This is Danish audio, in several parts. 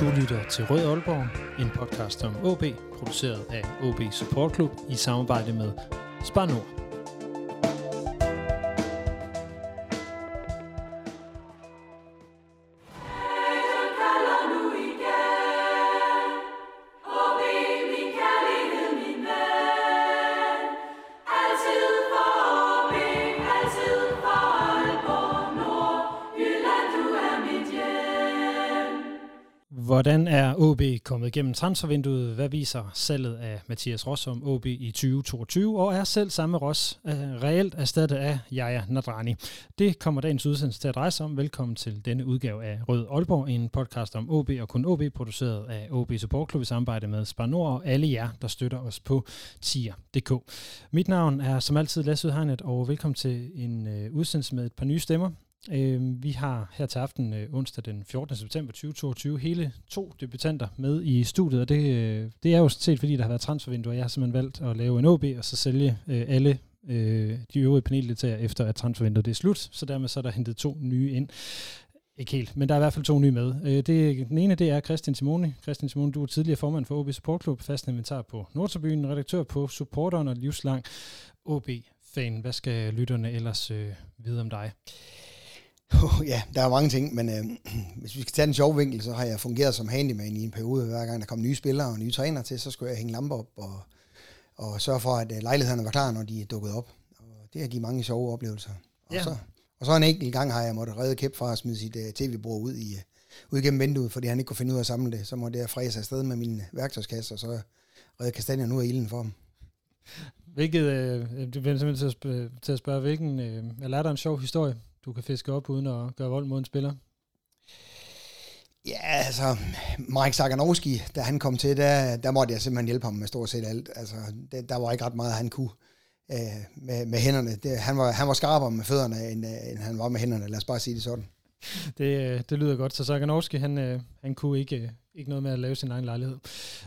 Du lytter til Rød Aalborg, en podcast om OB, produceret af OB Support Club i samarbejde med Spar Nord. OB kommet igennem transfervinduet? Hvad viser salget af Mathias Ross om OB i 2022? Og er selv samme Ross uh, reelt erstattet af Jaja Nadrani? Det kommer dagens udsendelse til at dreje sig om. Velkommen til denne udgave af Rød Aalborg, en podcast om OB og kun OB, produceret af OB Support Club i samarbejde med Spar Nord og alle jer, der støtter os på tier.dk. Mit navn er som altid Lasse Udhegnet, og velkommen til en uh, udsendelse med et par nye stemmer. Øh, vi har her til aften øh, onsdag den 14. september 2022 hele to debutanter med i studiet, og det, øh, det er jo set fordi der har været transfervinduer. jeg har simpelthen valgt at lave en OB og så sælge øh, alle øh, de øvrige paneldeltagere efter at transfervinduet er slut, så dermed så er der hentet to nye ind. Ikke helt, men der er i hvert fald to nye med. Øh, det, den ene det er Christian Simone. Christian Simone, du er tidligere formand for OB Support Club, fast inventar på Nordtabyen, redaktør på Supporteren og livslang OB-fan. Hvad skal lytterne ellers øh, vide om dig? Oh, ja, der er mange ting, men øh, hvis vi skal tage den sjove vinkel, så har jeg fungeret som handyman i en periode. Hver gang der kom nye spillere og nye træner til, så skulle jeg hænge lamper op og, og sørge for, at øh, lejlighederne var klar, når de dukkede op. Og det har givet mange sjove oplevelser. Og, ja. så, og så en enkelt gang har jeg måttet redde kæp fra at smide sit uh, tv-bord ud, i, uh, ud gennem vinduet, fordi han ikke kunne finde ud af at samle det. Så måtte jeg fræse afsted med min værktøjskasse, og så redde kastanjer nu af ilden for ham. Hvilket, øh, det bliver simpelthen til at, spørge, til at spørge, hvilken, øh, eller er der en sjov historie, du kan fiske op uden at gøre vold mod en spiller? Ja, altså, Mike Saganowski, da han kom til, der, der måtte jeg simpelthen hjælpe ham med stort set alt. Altså, det, der var ikke ret meget, han kunne øh, med, med hænderne. Det, han, var, han var skarpere med fødderne, end, øh, end han var med hænderne. Lad os bare sige det sådan. Det, øh, det lyder godt. Så Saganowski, han, øh, han kunne ikke, ikke noget med at lave sin egen lejlighed.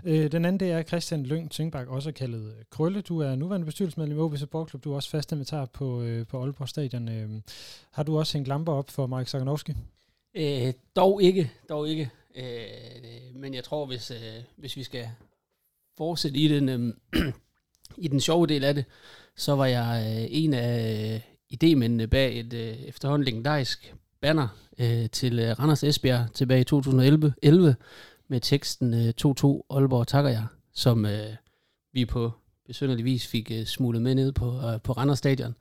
Øh, den anden, det er Christian Lyng Tyngbak, også kaldet øh, Krølle. Du er nuværende bestyrelsesmedlem i OB Support Du er også fast inventar på, øh, på Aalborg Stadion. Har du også en lamper op for Mark Saganowski? Øh, dog ikke, dog ikke. Øh, men jeg tror, hvis, øh, hvis vi skal fortsætte i den, øh, i den sjove del af det, så var jeg øh, en af øh, idémændene bag et øh, efterhånden legendarisk banner øh, til øh, Randers Esbjerg tilbage i 2011 11, med teksten øh, 2-2 Aalborg takker jeg, som øh, vi på besynderlig vis fik øh, smuglet med ned på, øh, på Randers Stadion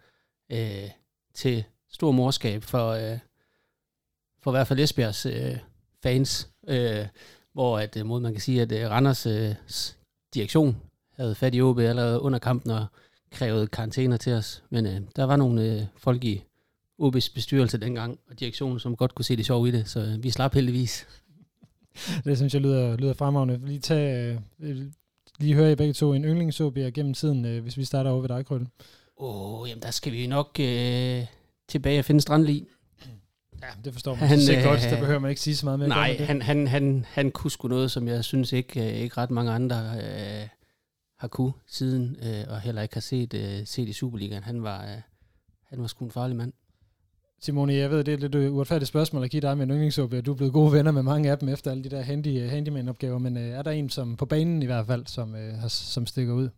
øh, til stor morskab for, øh, for i hvert fald Esbjergs øh, fans, øh, hvor at, øh, mod man kan sige, at øh, Randers øh, direktion havde fat i OB allerede under kampen og krævede karantæner til os. Men øh, der var nogle øh, folk i OB's bestyrelse dengang, og direktionen, som godt kunne se det sjov i det, så øh, vi slap heldigvis. det synes jeg lyder, lyder fremragende. Lige, tage, øh, lige høre I begge to en yndlings gennem tiden, øh, hvis vi starter over ved dig, Krølle. Åh, oh, jamen der skal vi nok øh, tilbage og finde Strandli. Ja, det forstår man. Han, det er godt, der behøver man ikke sige så meget mere. Nej, han, han, han, han kunne sgu noget, som jeg synes ikke, ikke ret mange andre øh, har kunne siden, øh, og heller ikke har set, øh, set i Superligaen. Han var, øh, han var sgu en farlig mand. Simone, jeg ved, det er et lidt øh, uretfærdigt spørgsmål at give dig med en yndlingsåbe, du er blevet gode venner med mange af dem efter alle de der handy, øh, handyman-opgaver, men øh, er der en, som på banen i hvert fald, som, øh, som stikker ud?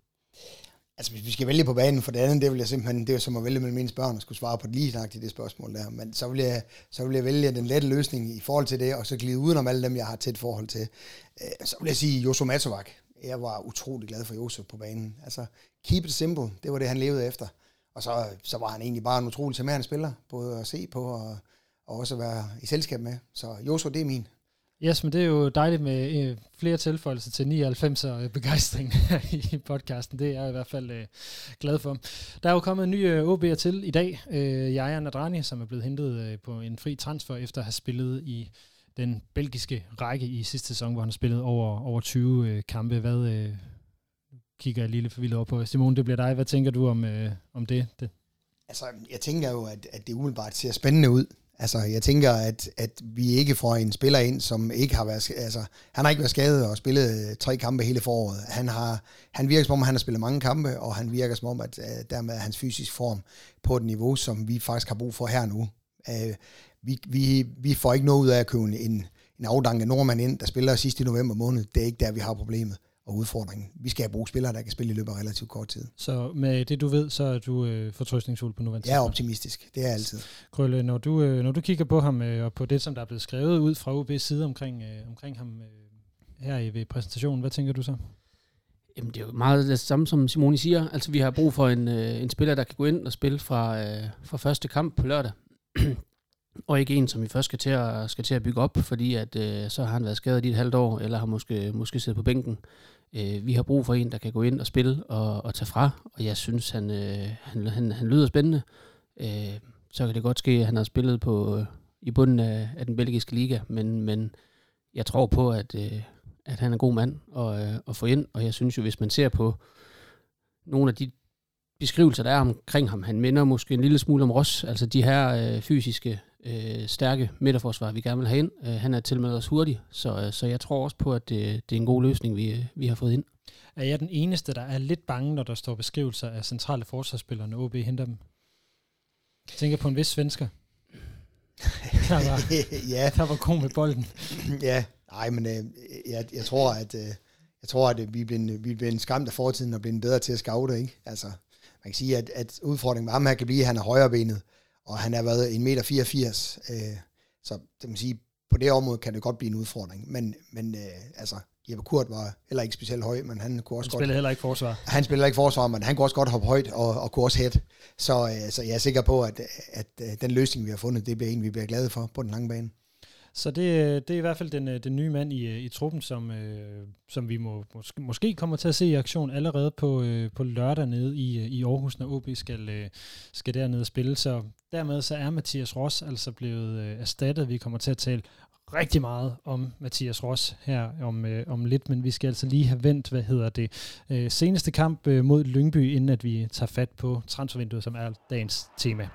Altså, hvis vi skal vælge på banen for det andet, det vil jeg simpelthen, det er som at vælge mellem mine børn og skulle svare på det lige i det spørgsmål der. Men så vil, jeg, så vil jeg vælge den lette løsning i forhold til det, og så glide udenom alle dem, jeg har tæt forhold til. Øh, så vil jeg sige Josu Matovak. Jeg var utrolig glad for Josu på banen. Altså, keep it simple, det var det, han levede efter. Og så, så var han egentlig bare en utrolig charmerende spiller, både at se på og, og også at være i selskab med. Så Josu, det er min. Yes, men det er jo dejligt med øh, flere tilføjelser til 99 øh, begejstring i podcasten. Det er jeg i hvert fald øh, glad for. Der er jo kommet en ny øh, OB'er til i dag. Øh, Jaja Nadrani, som er blevet hentet øh, på en fri transfer efter at have spillet i den belgiske række i sidste sæson, hvor han har spillet over, over 20 øh, kampe. Hvad øh, kigger jeg lige lidt forvildet over på? Simon, det bliver dig. Hvad tænker du om, øh, om det? det? Altså, jeg tænker jo, at, at det umiddelbart ser spændende ud. Altså, jeg tænker, at, at vi ikke får en spiller ind, som ikke har været... Altså, han har ikke været skadet og spillet øh, tre kampe hele foråret. Han, har, han virker som om, han har spillet mange kampe, og han virker som om, at at dermed er hans fysisk form på et niveau, som vi faktisk har brug for her nu. Uh, vi, vi, vi får ikke noget ud af at købe en, en afdanket nordmand ind, der spiller sidst i november måned. Det er ikke der, vi har problemet og udfordringen. Vi skal have brugt spillere, der kan spille i løbet af relativt kort tid. Så med det, du ved, så er du øh, fortrøstningsfuld på nuværende Jeg er optimistisk. Det er jeg altid. Krølle, når du, øh, når du kigger på ham øh, og på det, som der er blevet skrevet ud fra UB's side omkring, øh, omkring ham øh, her i ved præsentationen, hvad tænker du så? Jamen, det er jo meget det samme, som Simone siger. Altså, vi har brug for en, øh, en spiller, der kan gå ind og spille fra, øh, fra første kamp på lørdag. og ikke en, som vi først skal til at, skal til at bygge op, fordi at, øh, så har han været skadet i et halvt år, eller har måske, måske siddet på bænken. Øh, øh, vi har brug for en, der kan gå ind og spille og, og tage fra, og jeg synes, han, øh, han, han, han lyder spændende. Øh, så kan det godt ske, at han har spillet på øh, i bunden af, af den belgiske liga, men, men jeg tror på, at, øh, at han er en god mand at, øh, at få ind, og jeg synes jo, hvis man ser på nogle af de beskrivelser, der er omkring ham, han minder måske en lille smule om Ross, altså de her øh, fysiske, øh, stærke midterforsvar, vi gerne vil have ind. Øh, han er til med os hurtig, så, øh, så jeg tror også på, at det, det er en god løsning, vi, vi har fået ind. Er jeg den eneste, der er lidt bange, når der står beskrivelser af centrale forsvarsspillere, når OB henter dem? Jeg tænker på en vis svensker. Der var, ja. der var god med bolden. ja, nej, men øh, jeg, jeg tror, at... Øh, jeg tror, at vi er blevet, vi er blevet skræmt af fortiden og blevet bedre til at scoute, ikke? Altså, man kan sige, at, at udfordringen med ham her kan blive, at han er højrebenet, og han har været 1,84 meter. Øh, så det må sige, på det område kan det godt blive en udfordring. Men, men øh, altså, Jeppe Kurt var heller ikke specielt høj, men han kunne også han godt... spillede heller ikke forsvar. Han spiller ikke forsvar, men han kunne også godt hoppe højt og, og kunne også hætte. Så, øh, så jeg er sikker på, at, at, at den løsning, vi har fundet, det bliver en, vi bliver glade for på den lange bane. Så det, det er i hvert fald den, øh, den nye mand i, øh, i truppen, som, øh, som vi må, måske, måske kommer til at se i aktion allerede på, øh, på lørdag nede i, øh, i Aarhus, når OB skal, øh, skal dernede og spille. Så dermed så er Mathias Ross altså blevet øh, erstattet. Vi kommer til at tale rigtig meget om Mathias Ross her om, øh, om lidt, men vi skal altså lige have vendt, hvad hedder det, øh, seneste kamp øh, mod Lyngby, inden at vi tager fat på transfervinduet, som er dagens tema.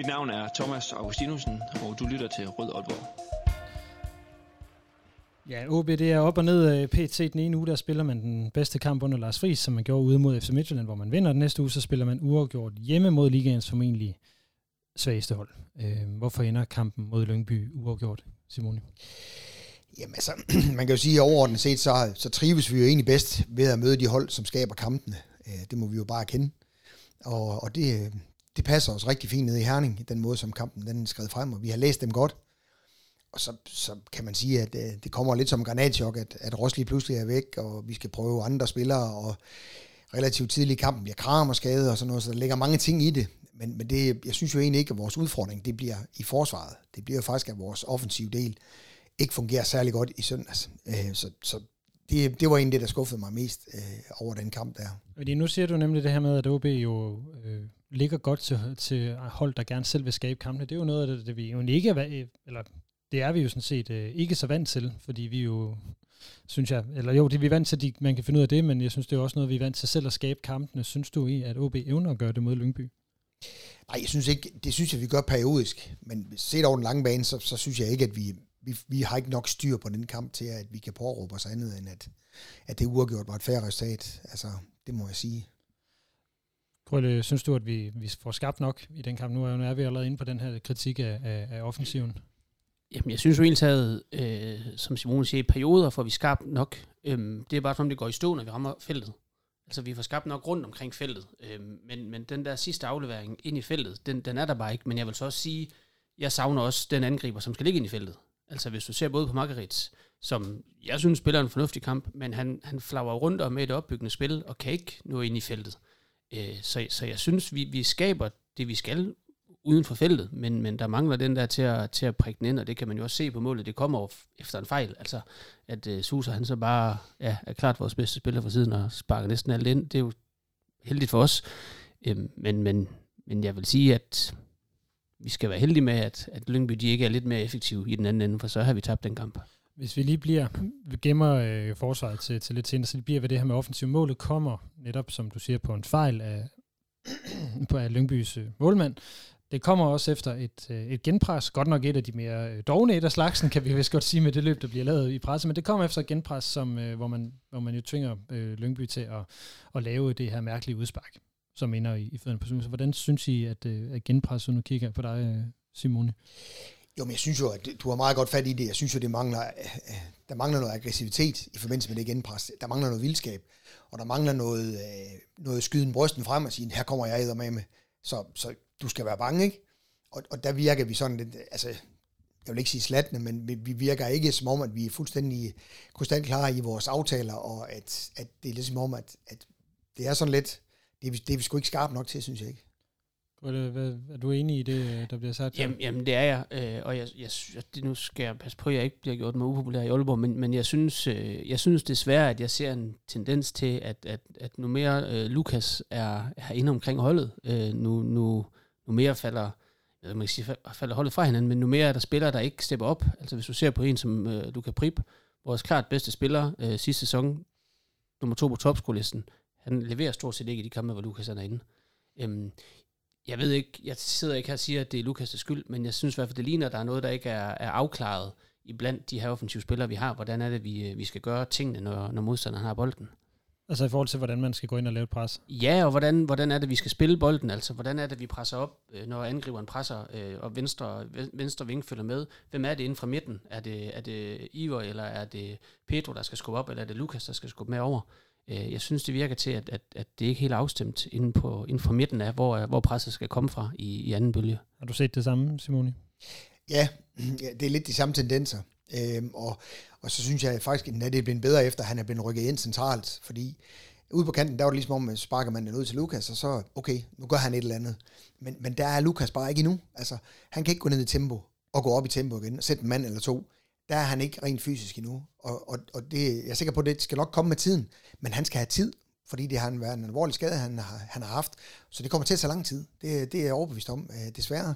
Mit navn er Thomas Augustinusen, og du lytter til Rød Aalborg. Ja, OB det er op og ned. PT den ene uge, der spiller man den bedste kamp under Lars Friis, som man gjorde ude mod FC Midtjylland, hvor man vinder. Den næste uge, så spiller man uafgjort hjemme mod ligaens formentlig svageste hold. Øh, hvorfor ender kampen mod Lyngby uafgjort, Simone? Jamen altså, man kan jo sige, at overordnet set, så, så trives vi jo egentlig bedst ved at møde de hold, som skaber kampene. Øh, det må vi jo bare kende. Og, og det, det passer os rigtig fint ned i Herning, den måde, som kampen den skred frem, og vi har læst dem godt. Og så, så kan man sige, at øh, det kommer lidt som en granatchok, at, at Rosli pludselig er væk, og vi skal prøve andre spillere, og relativt tidlig i kampen bliver Kram og skade og sådan noget, så der ligger mange ting i det. Men, men det, jeg synes jo egentlig ikke, at vores udfordring, det bliver i forsvaret. Det bliver jo faktisk, at vores offensive del ikke fungerer særlig godt i søndags. Øh, så, så det, det var egentlig det, der skuffede mig mest øh, over den kamp der. Fordi nu siger du nemlig det her med, at OB jo øh, ligger godt til, til hold, der gerne selv vil skabe kampene. Det er jo noget af det, det vi jo ikke er, eller det er vi jo sådan set øh, ikke så vant til, fordi vi jo, synes jeg, eller jo, det er vi vant til, at man kan finde ud af det, men jeg synes, det er også noget, vi er vant til selv at skabe kampene. Synes du i, at OB evner at gøre det mod Lyngby? Nej, jeg synes ikke, det synes jeg, vi gør periodisk, men set over den lange bane, så, så synes jeg ikke, at vi, vi, vi har ikke nok styr på den kamp til, at vi kan påråbe os andet, end at, at det uafgjort var et færre resultat. Altså, det må jeg sige. Krølle, synes du, at vi, vi får skabt nok i den kamp? Nu er, nu er vi allerede inde på den her kritik af, af, af offensiven. Jamen, jeg synes jo egentlig taget, øh, som Simone siger, i perioder får vi skabt nok. Øhm, det er bare som det går i stå, når vi rammer feltet. Altså, vi får skabt nok rundt omkring feltet. Øhm, men, men den der sidste aflevering ind i feltet, den, den er der bare ikke. Men jeg vil så også sige, jeg savner også den angriber, som skal ligge ind i feltet. Altså, hvis du ser både på Margarits, som jeg synes spiller en fornuftig kamp, men han, han flager rundt om med et opbyggende spil, og kan ikke nå ind i feltet. Øh, så, så jeg synes, vi, vi skaber det, vi skal uden for feltet, men, men der mangler den der til at, til at prikke den ind, og det kan man jo også se på målet. Det kommer efter en fejl, altså at uh, Susa han så bare ja, er klart vores bedste spiller for siden og sparker næsten alt ind. Det er jo heldigt for os, øhm, men, men, men jeg vil sige, at vi skal være heldige med, at, at Lyngby de ikke er lidt mere effektive i den anden ende, for så har vi tabt den kamp. Hvis vi lige bliver, vi gemmer øh, forsvaret til, til lidt senere, så det bliver ved det her med offensiv målet kommer netop, som du siger, på en fejl af, på af Lyngbys øh, målmand. Det kommer også efter et, øh, et genpres, godt nok et af de mere øh, dogne et af slagsen, kan vi vist godt sige med det løb, der bliver lavet i presse, men det kommer efter et genpres, som, øh, hvor, man, hvor man jo tvinger øh, Lyngby til at, at lave det her mærkelige udspark som ender i, i fødderne på Så hvordan synes I, at, øh, at genpresset, nu kigger på dig, øh, Simone? Jo, men jeg synes jo, at du har meget godt fat i det. Jeg synes jo, det mangler, øh, der mangler noget aggressivitet i forbindelse med det genpres. Der mangler noget vildskab, og der mangler noget, øh, noget skyden brysten frem og sige, her kommer jeg æder med med. Så, så du skal være bange, ikke? Og, og der virker vi sådan lidt, altså, jeg vil ikke sige slatne, men vi, vi virker ikke som om, at vi er fuldstændig krystalklare i vores aftaler, og at, at det er lidt som om, at, at det er sådan lidt, det er, det er vi sgu ikke skarpe nok til, synes jeg ikke. Hvad, er du enig i det, der bliver sagt? Jamen, jamen det er jeg, øh, og jeg, jeg, det, nu skal jeg passe på, at jeg ikke bliver gjort mig upopulær i Aalborg, men, men jeg, synes, øh, jeg synes desværre, at jeg ser en tendens til, at, at, at nu mere øh, Lukas er, er inde omkring holdet, øh, nu, nu, nu mere falder, jeg man kan sige, falder holdet fra hinanden, men nu mere er der spillere, der ikke stepper op. Altså hvis du ser på en som øh, Luka Prip, vores klart bedste spiller øh, sidste sæson, nummer to på topskolisten, han leverer stort set ikke i de kampe, hvor Lukas er inde. Øhm, jeg ved ikke, jeg sidder ikke her og siger, at det er Lukas' skyld, men jeg synes i hvert fald, det ligner, at der er noget, der ikke er, er afklaret i blandt de her offensive spillere, vi har. Hvordan er det, vi, vi skal gøre tingene, når, når modstanderen har bolden? Altså i forhold til, hvordan man skal gå ind og lave et pres? Ja, og hvordan, hvordan er det, vi skal spille bolden? Altså, hvordan er det, vi presser op, øh, når angriberen presser, øh, og venstre, venstre ving følger med? Hvem er det inden fra midten? Er det, er det Iver, eller er det Pedro, der skal skubbe op, eller er det Lukas, der skal skubbe med over? Øh, jeg synes, det virker til, at, at, at det ikke er helt afstemt inden, på, inden for midten af, hvor, hvor presset skal komme fra i, i anden bølge. Har du set det samme, Simoni? Ja, det er lidt de samme tendenser. Øhm, og, og så synes jeg faktisk, at det er blevet bedre efter, at han er blevet rykket ind centralt, fordi ude på kanten, der var det ligesom om, at sparker man den ud til Lukas, og så, okay, nu gør han et eller andet. Men, men der er Lukas bare ikke endnu. Altså, han kan ikke gå ned i tempo og gå op i tempo igen og sætte en mand eller to der er han ikke rent fysisk endnu. Og, og, og det, jeg er sikker på, at det skal nok komme med tiden, men han skal have tid, fordi det har været en alvorlig skade, han har, han har haft. Så det kommer til at tage lang tid. Det, det er jeg overbevist om, øh, desværre.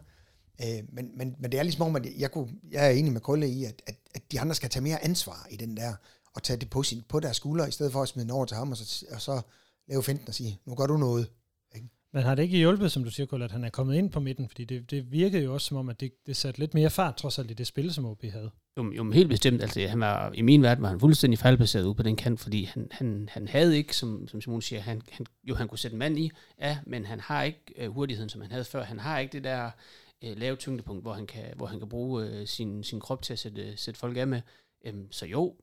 Øh, men, men, men det er ligesom om, at jeg, kunne, jeg er enig med Krølle i, at, at, at de andre skal tage mere ansvar i den der, og tage det på, sin, på deres skuldre, i stedet for at smide den over til ham, og så, og så lave finten og sige, nu gør du noget. Men har det ikke hjulpet, som du siger, Kull, at han er kommet ind på midten? Fordi det, det virkede jo også som om, at det, det satte lidt mere fart, trods alt i det spil, som OB havde. Jo, jo helt bestemt. Altså, han var, I min verden var han fuldstændig fejlbaseret ude på den kant, fordi han, han, han havde ikke, som, som Simon siger, han, han, jo, han kunne sætte en mand i, ja, men han har ikke øh, hurtigheden, som han havde før. Han har ikke det der øh, lave tyngdepunkt, hvor han kan, hvor han kan bruge øh, sin, sin krop til at sætte, øh, sætte folk af med. Øhm, så jo,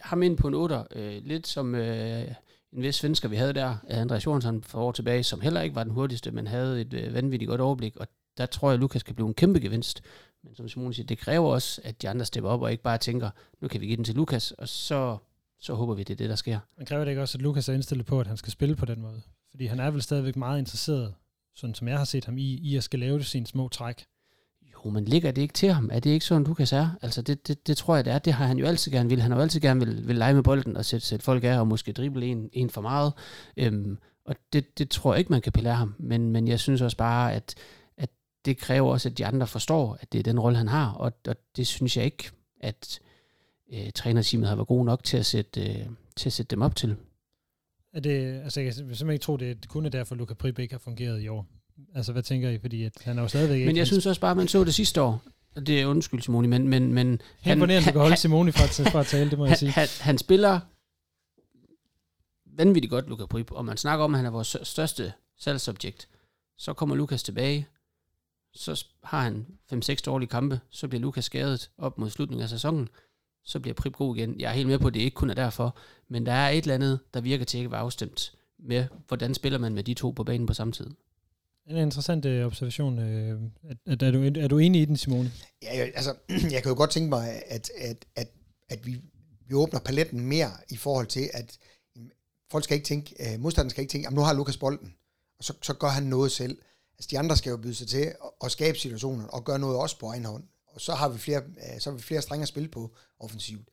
ham ind på en otter, øh, lidt som... Øh, en vis svensker, vi havde der, øh, Andreas Johansson for år tilbage, som heller ikke var den hurtigste, men havde et øh, vanvittigt godt overblik, og der tror jeg, at Lukas kan blive en kæmpe gevinst. Men som Simone siger, det kræver også, at de andre stepper op og ikke bare tænker, nu kan vi give den til Lukas, og så, så håber vi, det er det, der sker. Men kræver det ikke også, at Lukas er indstillet på, at han skal spille på den måde? Fordi han er vel stadigvæk meget interesseret, sådan som jeg har set ham i, i at skal lave sine små træk. Jo, men ligger det ikke til ham? Er det ikke sådan, Lukas er? Altså, det, det, det tror jeg, det er. Det har han jo altid gerne vil. Han har jo altid gerne vil, vil lege med bolden og sætte, sætte folk af, og måske drible en, en for meget. Øhm, og det, det tror jeg ikke, man kan pille af ham. Men, men jeg synes også bare, at, at det kræver også, at de andre forstår, at det er den rolle, han har. Og, og det synes jeg ikke, at øh, trænerteamet har været god nok til at sætte, øh, til at sætte dem op til. Er det, altså jeg kan simpelthen ikke tro, det er kun er derfor, Luca Prip ikke har fungeret i år. Altså, hvad tænker I? Fordi at han er jo stadigvæk Men jeg synes også bare, at man så det sidste år. Det er undskyld, Simoni, men... men, men han, imponerende, han, du kan holde Simoni fra, fra at tale, det må han, jeg sige. Han, han spiller vanvittigt godt, Luka Prip, og man snakker om, at han er vores største salgsobjekt. Så kommer Lukas tilbage, så har han 5-6 dårlige kampe, så bliver Lukas skadet op mod slutningen af sæsonen, så bliver Prip god igen. Jeg er helt med på, at det ikke kun er derfor, men der er et eller andet, der virker til at ikke være afstemt med, hvordan spiller man med de to på banen på samme tid. En interessant øh, observation. Øh, at, er, du, er du enig i den, Simone? Ja, altså, jeg kan jo godt tænke mig, at, at, at, at vi, vi åbner paletten mere i forhold til, at folk skal ikke tænke, øh, modstanderen skal ikke tænke, at nu har Lukas bolden, og så, så gør han noget selv. Altså, de andre skal jo byde sig til at, at skabe situationer, og gøre noget også på egen hånd. Og så har vi flere, øh, så har vi flere strenge at spille på offensivt.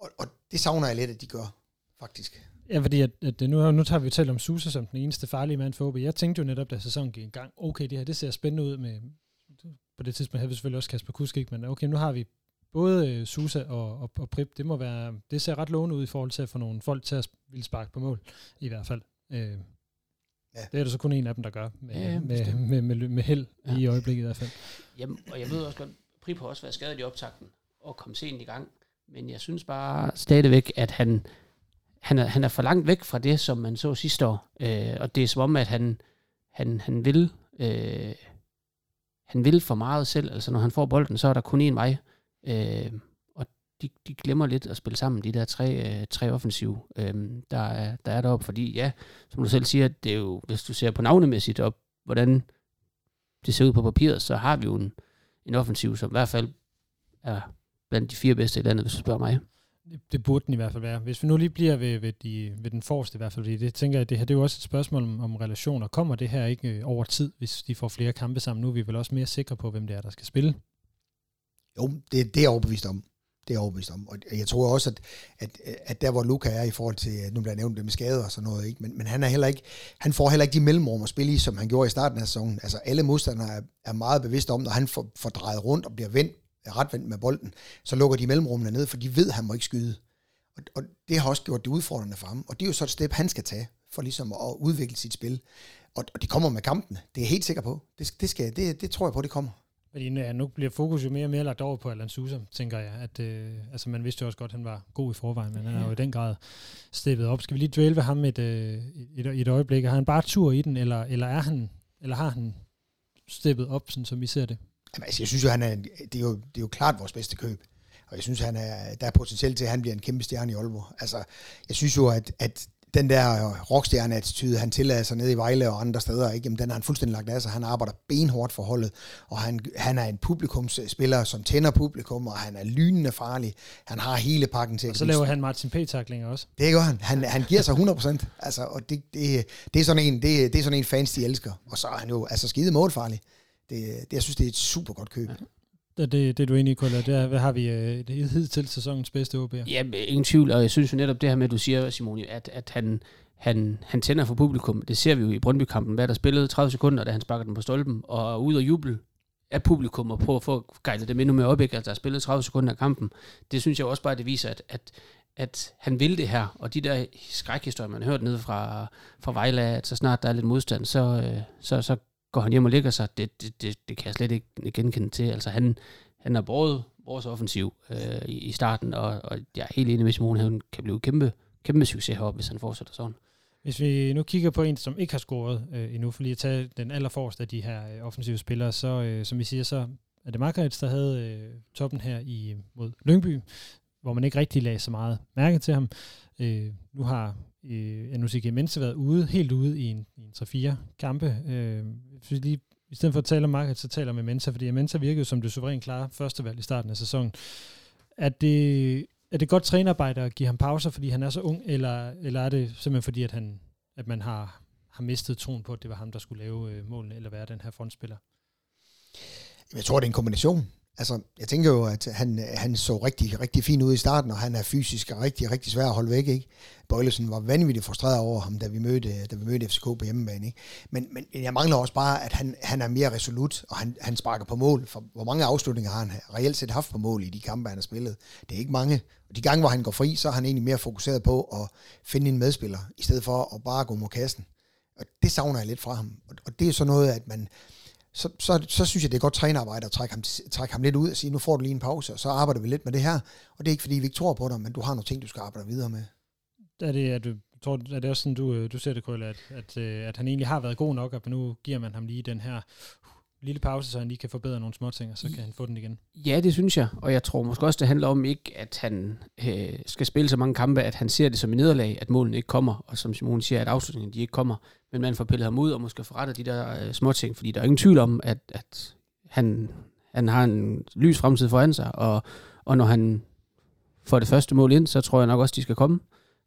Og, og det savner jeg lidt, at de gør, faktisk. Ja, fordi at, at nu, nu tager vi jo talt om Susa som den eneste farlige mand for OB. Jeg tænkte jo netop, da sæsonen gik i gang, okay, det her det ser spændende ud med, på det tidspunkt havde vi selvfølgelig også Kasper Kusk, ikke? men okay, nu har vi både uh, Susa og, og, og Prip, det må være, det ser ret lovende ud i forhold til at få nogle folk til at ville sparke på mål, i hvert fald. Uh, ja. Det er der så kun en af dem, der gør, med, ja, med, med, med, med held ja. i øjeblikket i hvert fald. Jamen, og jeg ved også godt, Prip har også været skadet i optakten og kom sent i gang, men jeg synes bare stadigvæk, at han, han er, han er for langt væk fra det, som man så sidste år. Øh, og det er som om, at han, han, han vil øh, han vil for meget selv. Altså når han får bolden, så er der kun én vej. Øh, og de, de glemmer lidt at spille sammen, de der tre, øh, tre offensive, øh, der, er, der er deroppe. Fordi ja, som du selv siger, det er jo, hvis du ser på navnemæssigt op, hvordan det ser ud på papiret, så har vi jo en, en offensiv, som i hvert fald er blandt de fire bedste i landet, hvis du spørger mig. Det, burde den i hvert fald være. Hvis vi nu lige bliver ved, ved, de, ved den forreste i hvert fald, fordi det tænker jeg, det her det er jo også et spørgsmål om, om relationer. Kommer det her ikke øh, over tid, hvis de får flere kampe sammen? Nu er vi vel også mere sikre på, hvem det er, der skal spille. Jo, det, det er jeg overbevist om. Det er jeg overbevist om. Og jeg tror også, at, at, at der hvor Luca er i forhold til, øh, nu bliver nævnt det med skader og sådan noget, ikke? Men, men han, er heller ikke, han får heller ikke de mellemrum at spille i, som han gjorde i starten af sæsonen. Altså alle modstandere er, er meget bevidste om, når han får, får drejet rundt og bliver vendt, retvendt med bolden, så lukker de mellemrummene ned, for de ved, at han må ikke skyde. Og, og det har også gjort det udfordrende for ham. Og det er jo så et step, han skal tage, for ligesom at udvikle sit spil. Og, og det kommer med kampene. Det er jeg helt sikker på. Det, det, skal, det, det tror jeg på, det kommer. Fordi ja, nu bliver fokus jo mere og mere lagt over på Alan Sousa, tænker jeg. At, øh, altså man vidste jo også godt, at han var god i forvejen, men han er jo i den grad steppet op. Skal vi lige dvæle ved ham et, øh, et, et øjeblik? Har han bare tur i den, eller, eller, er han, eller har han steppet op, sådan som vi ser det? Jamen, altså, jeg synes jo, han er, det, er jo, det er jo klart vores bedste køb. Og jeg synes, han er, der er potentiale til, at han bliver en kæmpe stjerne i Aalborg. Altså, jeg synes jo, at, at den der rockstjerne-attitude, han tillader sig nede i Vejle og andre steder, ikke? Jamen, den har han fuldstændig lagt af sig. Han arbejder benhårdt for holdet, og han, han er en publikumsspiller, som tænder publikum, og han er lynende farlig. Han har hele pakken til. Og så laver han Martin P-taklinger også. Det gør han. Han, han giver sig 100%. altså, og det, det, det, er sådan en, det, det er sådan en fans, de elsker. Og så er han jo altså skide målfarlig. Det, det, jeg synes, det er et super godt køb. Ja. Det, det, det du er enig i, Kulla. Det er, hvad har vi øh, det hed til sæsonens bedste OB'er? Ja, ingen tvivl, og jeg synes jo netop det her med, at du siger, Simone, at, at han, han, han tænder for publikum. Det ser vi jo i Brøndby-kampen, hvad der spillede 30 sekunder, da han sparker den på stolpen, og ud og juble af publikum og prøve at få gejlet dem endnu mere op, ikke? altså der spillet 30 sekunder af kampen. Det synes jeg også bare, det viser, at, at, at han vil det her, og de der skrækhistorier, man har hørt ned fra, fra Vejle, at så snart der er lidt modstand, så, øh, så, så går han hjem og ligger sig. Det, det, det, det kan jeg slet ikke genkende til. Altså han, han har båret vores offensiv øh, i, i starten, og, og jeg er helt enig med Simon, han kan blive kæmpe, kæmpe succes heroppe, hvis han fortsætter sådan. Hvis vi nu kigger på en, som ikke har scoret øh, endnu, for lige at tage den allerforreste af de her øh, offensive spillere, så øh, som vi siger, så er det Margaret, der havde øh, toppen her i mod Lyngby, hvor man ikke rigtig lagde så meget mærke til ham. Øh, nu har øh, NUCG Mense været ude, helt ude i en, i en 3-4 kampe. Øh, hvis vi lige i stedet for at tale om markedet, så taler med Mensa, fordi Mensa virkede som det suverænt klare førstevalg i starten af sæsonen. Er det, er det godt trænerarbejde at give ham pauser, fordi han er så ung, eller, eller er det simpelthen fordi, at, han, at man har, har mistet troen på, at det var ham, der skulle lave øh, målene, eller være den her frontspiller? Jeg tror, det er en kombination. Altså, jeg tænker jo, at han, han så rigtig, rigtig fin ud i starten, og han er fysisk rigtig, rigtig svær at holde væk, ikke? Bøjlesen var vanvittigt frustreret over ham, da vi mødte, da vi mødte FCK på hjemmebane, ikke? Men, men jeg mangler også bare, at han, han er mere resolut, og han, han sparker på mål. For hvor mange afslutninger har han reelt set haft på mål i de kampe, han har spillet? Det er ikke mange. Og de gange, hvor han går fri, så er han egentlig mere fokuseret på at finde en medspiller, i stedet for at bare gå mod kassen. Og det savner jeg lidt fra ham. Og det er så noget, at man, så, så, så synes jeg, det er godt trænerarbejde at trække ham, trække ham lidt ud og sige, nu får du lige en pause, og så arbejder vi lidt med det her. Og det er ikke, fordi vi ikke tror på dig, men du har nogle ting, du skal arbejde videre med. Er det, er du, tror, er det også sådan, du, øh, du ser det, Krølle, at, at, øh, at han egentlig har været god nok, og nu giver man ham lige den her lille pause, så han lige kan forbedre nogle små ting, og så kan han få den igen. Ja, det synes jeg, og jeg tror måske også, det handler om ikke, at han øh, skal spille så mange kampe, at han ser det som en nederlag, at målene ikke kommer, og som Simon siger, at afslutningen de ikke kommer, men man får pillet ham ud og måske forretter de der øh, små ting, fordi der er ingen tvivl om, at, at han, han har en lys fremtid foran sig, og, og når han får det første mål ind, så tror jeg nok også, de skal komme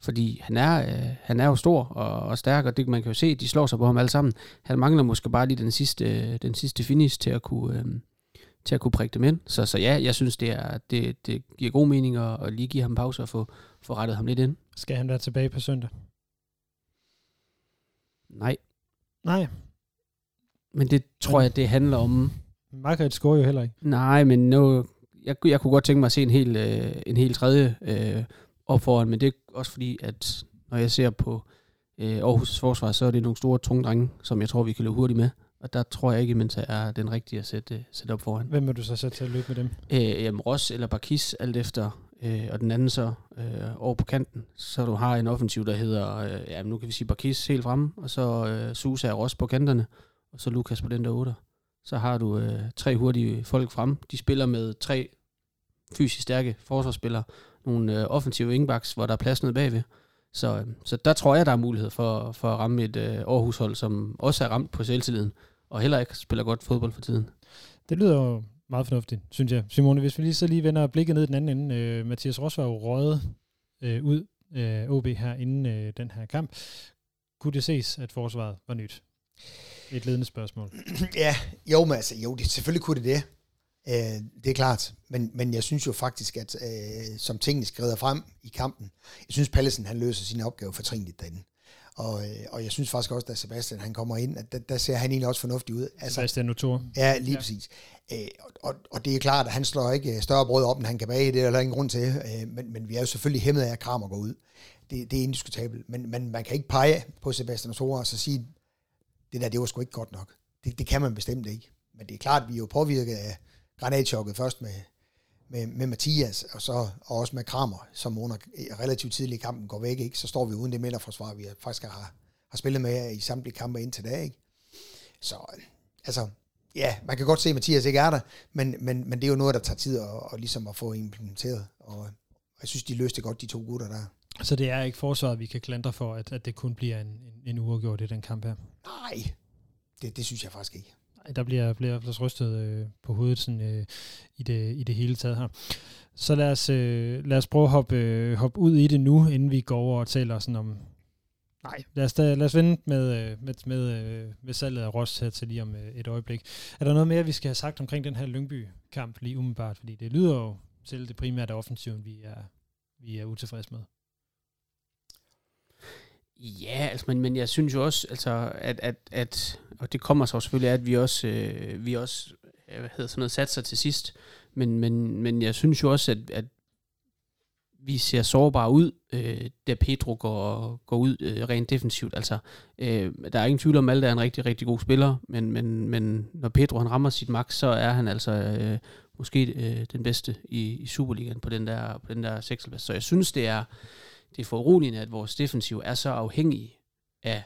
fordi han er, øh, han er jo stor og, og stærk, og det man kan jo se, de slår sig på ham alle sammen. Han mangler måske bare lige den sidste, den sidste finish til at kunne, øh, til at kunne prikke dem ind. Så, så ja, jeg synes, det, er, det, det giver god mening at, at lige give ham pause og få, få rettet ham lidt ind. Skal han være tilbage på søndag? Nej. Nej. Men det tror jeg, det handler om... Margaret scorer jo heller ikke. Nej, men nu, jeg, jeg kunne godt tænke mig at se en helt, øh, en helt tredje øh, op foran, men det er også fordi, at når jeg ser på øh, Aarhus' forsvar, så er det nogle store, tunge drenge, som jeg tror, vi kan løbe hurtigt med. Og der tror jeg ikke, at er den rigtige at sætte, sætte op foran. Hvem vil du så sætte til at løbe med dem? Øh, jamen Ross eller Barkis, alt efter øh, og den anden så øh, over på kanten. Så du har en offensiv, der hedder, øh, ja, nu kan vi sige Barkis helt fremme, og så øh, Susa og Ross på kanterne, og så Lukas på den der 8. Så har du øh, tre hurtige folk frem. De spiller med tre fysisk stærke forsvarsspillere, nogle øh, offensive wingbacks, hvor der er plads nede bagved. Så, øh, så der tror jeg, der er mulighed for, for at ramme et øh, Aarhus-hold, som også er ramt på selvtilliden, og heller ikke spiller godt fodbold for tiden. Det lyder jo meget fornuftigt, synes jeg. Simone, hvis vi lige så lige vender blikket ned den anden ende. Øh, Mathias Ross var jo røget øh, ud af øh, OB her inden øh, den her kamp. Kunne det ses, at forsvaret var nyt? Et ledende spørgsmål. ja, jo, men altså, jo, det, selvfølgelig kunne det det. Øh, det er klart. Men, men jeg synes jo faktisk, at øh, som tingene skrider frem i kampen, jeg synes, Pallesen han løser sin opgave fortrinligt derinde. Og, øh, og jeg synes faktisk også, da Sebastian han kommer ind, at der, der ser han egentlig også fornuftig ud. Altså, Sebastian Notor. Ja, lige ja. præcis. Øh, og, og det er klart, at han slår ikke større brød op, end han kan bage. Det er der ingen grund til. Øh, men, men vi er jo selvfølgelig hæmmet af, at Kramer går ud. Det, det er indiskutabelt. Men, men man kan ikke pege på Sebastian Notor og så sige, det der, det var sgu ikke godt nok. Det, det kan man bestemt ikke. Men det er klart, at vi er jo påvirket af granatchokket først med, med, med Mathias, og så og også med Kramer, som under relativt tidlig i kampen går væk, ikke? så står vi uden det midterforsvar, vi faktisk har, har spillet med i samtlige kampe indtil da. Ikke? Så altså, ja, man kan godt se, at Mathias ikke er der, men, men, men det er jo noget, der tager tid at, at, ligesom at få implementeret, og jeg synes, de løste godt, de to gutter der. Så det er ikke forsvaret, vi kan klandre for, at, at det kun bliver en, en, en uafgjort i den kamp her? Nej, det, det synes jeg faktisk ikke. Der bliver, bliver bliver rystet øh, på hovedet sådan, øh, i, det, i det hele taget her. Så lad os, øh, lad os prøve at hoppe, øh, hoppe ud i det nu, inden vi går over og taler sådan om... Nej, lad os, da, lad os vente med, øh, med, med, øh, med salget af Ross her til lige om øh, et øjeblik. Er der noget mere, vi skal have sagt omkring den her Lyngby-kamp lige umiddelbart? Fordi det lyder jo til det primære af offensiven, vi er, vi er utilfredse med. Ja, altså, men, men jeg synes jo også, altså, at, at, at, og det kommer så selvfølgelig af, at vi også, øh, vi også øh, hvad hedder sådan noget, satser til sidst, men, men, men jeg synes jo også, at, at vi ser sårbare ud, øh, da Pedro går, går ud øh, rent defensivt. Altså, øh, der er ingen tvivl om, at Malte er en rigtig, rigtig god spiller, men, men, men når Pedro han rammer sit max, så er han altså øh, måske øh, den bedste i, i Superligaen på den der, på den der sekselplads. Så jeg synes, det er, det er foruroligende, at vores defensiv er så afhængig af,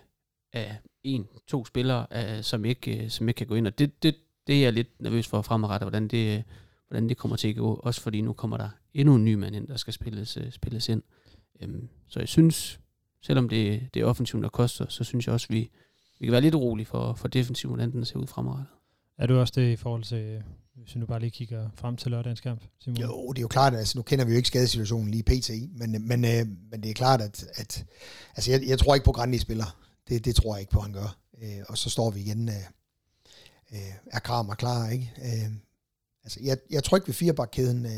af en, to spillere, af, som, ikke, øh, som ikke kan gå ind. Og det, det, det er jeg lidt nervøs for fremadrettet, hvordan det, øh, hvordan det kommer til at gå. Også fordi nu kommer der endnu en ny mand ind, der skal spilles, spilles ind. Um, så jeg synes, selvom det, det er offensivt, der koster, så synes jeg også, vi, vi kan være lidt urolige for, for defensiven, hvordan den ser ud fremadrettet. Er du også det i forhold til hvis vi nu bare lige kigger frem til lørdagens kamp, Simon? Jo, det er jo klart, altså nu kender vi jo ikke skadesituationen lige pt, men, men, øh, men det er klart, at, at altså jeg, jeg tror ikke på Grandi spiller. Det, det tror jeg ikke på, han gør. Øh, og så står vi igen, øh, øh, er Kramer klar, ikke? Øh, altså jeg, jeg tror ikke ved firebakkæden, øh,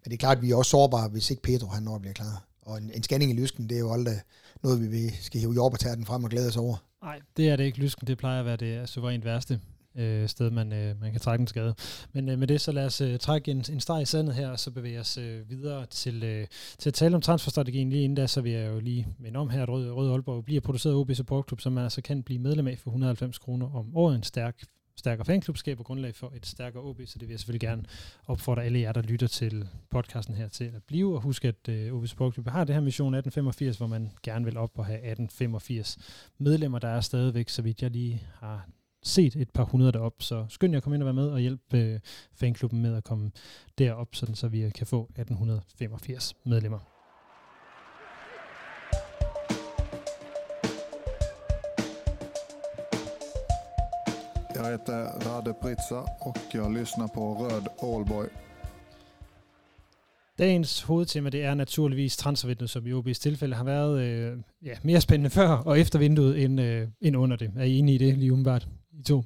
men det er klart, at vi er også sårbare, hvis ikke Pedro han når bliver klar. Og en, en scanning i lysken, det er jo aldrig noget, vi skal hive jordbærtærten frem og glæde os over. Nej, det er det ikke. Lysken, det plejer at være det suverænt værste øh, sted, man, øh, man kan trække en skade. Men øh, med det, så lad os øh, trække en, en streg i sandet her, og så bevæge os øh, videre til, øh, til at tale om transferstrategien. Lige inden da, så vil jeg jo lige minde om her, at Røde, Røde Aalborg bliver produceret af OB Support Club, som man altså kan blive medlem af for 190 kroner om året. En stærk stærkere fanklub skaber grundlag for et stærkere OB, så det vil jeg selvfølgelig gerne opfordre alle jer, der lytter til podcasten her til at blive, og husk, at øh, uh, OB Sport Club har det her mission 1885, hvor man gerne vil op og have 1885 medlemmer, der er stadigvæk, så vidt jeg lige har set et par hundrede derop, så skynd jer at komme ind og være med og hjælpe øh, fanklubben med at komme derop, sådan så vi kan få 1885 medlemmer. Jag heter Rade Pritsa och jag lyssnar på Röd Allboy. Dagens hovedtema det er naturligvis transfervinduet, som i OB's tilfælde har været øh, ja, mere spændende før og efter vinduet end, øh, end under det. Er I enige i det lige umiddelbart? I to?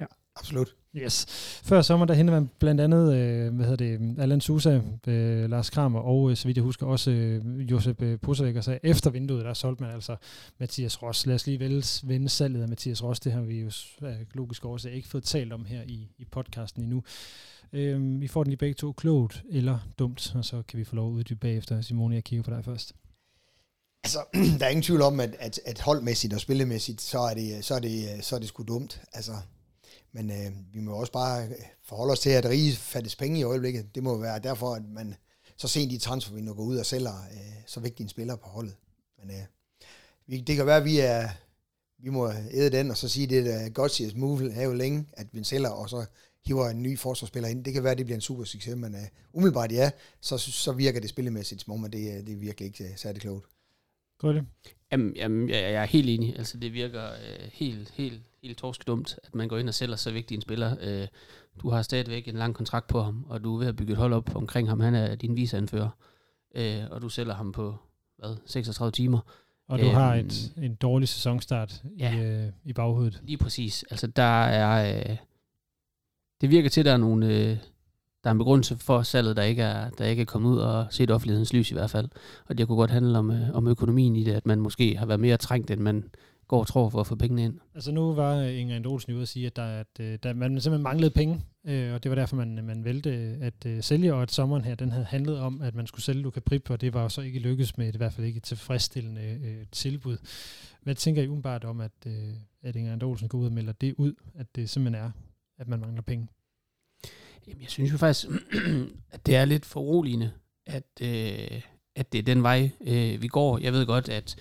Ja, absolut. Yes. Før sommer, der hentede man blandt andet, øh, hvad hedder det, Allan Sousa, øh, Lars Kramer og, øh, så vidt jeg husker, også øh, Josep øh, og så efter vinduet, der solgte man altså Mathias Ross. Lad os lige vælge, vende salget af Mathias Ross. Det har vi jo af logisk årsag ikke fået talt om her i, i podcasten endnu. Øh, vi får den lige begge to klogt eller dumt, og så kan vi få lov at uddybe bagefter. Simone, jeg kigger på dig først. Altså, der er ingen tvivl om, at, at, at holdmæssigt og spillemæssigt, så er det, så er det, så er det sgu dumt. Altså, men øh, vi må også bare øh, forholde os til, at rige fattes penge i øjeblikket. Det må være derfor, at man så sent i transfervinduet går ud og sælger øh, så vigtige en spiller på holdet. Men øh, vi, det kan være, at vi er, vi må æde den, og så sige, det er godt siger move er jo længe, at vi sælger, og så hiver en ny forsvarsspiller ind. Det kan være, at det bliver en super succes, men uh, umiddelbart ja, så, så virker det spillemæssigt som om, det, øh, det er virkelig ikke uh, særlig klogt. Grølle? Jamen, jamen jeg, jeg er helt enig. Altså, det virker uh, helt, helt, helt torskedumt, at man går ind og sælger så vigtig en spiller. Uh, du har stadigvæk en lang kontrakt på ham, og du er ved at bygge et hold op omkring ham. Han er din viseanfører, uh, og du sælger ham på, hvad, 36 timer. Og du øhm, har et, en dårlig sæsonstart ja, i, øh, i baghovedet. Lige præcis. Altså, der er... Øh, det virker til, at der er nogle... Øh, der er en begrundelse for salget, der ikke er, der ikke er kommet ud og set offentlighedens lys i hvert fald. Og det kunne godt handle om, øh, om økonomien i det, at man måske har været mere trængt, end man går og tror for at få pengene ind. Altså nu var øh, Inger Olsen ude at sige, at, der, at øh, der, man simpelthen manglede penge, øh, og det var derfor, man, man valgte at øh, sælge, og at sommeren her, den havde handlet om, at man skulle sælge Luca Prip, og det var jo så ikke lykkedes med, i hvert fald ikke et tilfredsstillende øh, tilbud. Hvad tænker I umiddelbart om, at, øh, at Inger Olsen går ud og melder det ud, at det simpelthen er, at man mangler penge? Jamen, jeg synes jo faktisk, at det er lidt foruroligende, at, øh, at det er den vej, øh, vi går. Jeg ved godt, at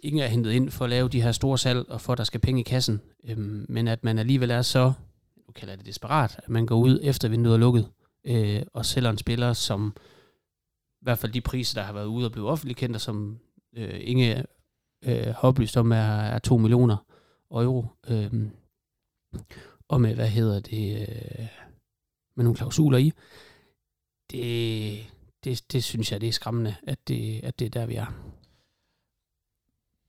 ingen er hentet ind for at lave de her store salg, og for at der skal penge i kassen, øh, men at man alligevel er så, nu kalder det desperat, at man går ud efter vinduet er lukket, øh, og sælger en spiller, som i hvert fald de priser, der har været ude og blevet offentligt kendt, og som øh, Inge øh, har oplyst om, er, er 2 millioner euro. Øh, og med, hvad hedder det, øh, med nogle klausuler i. Det, det, det synes jeg, det er skræmmende, at det, at det er der, vi er.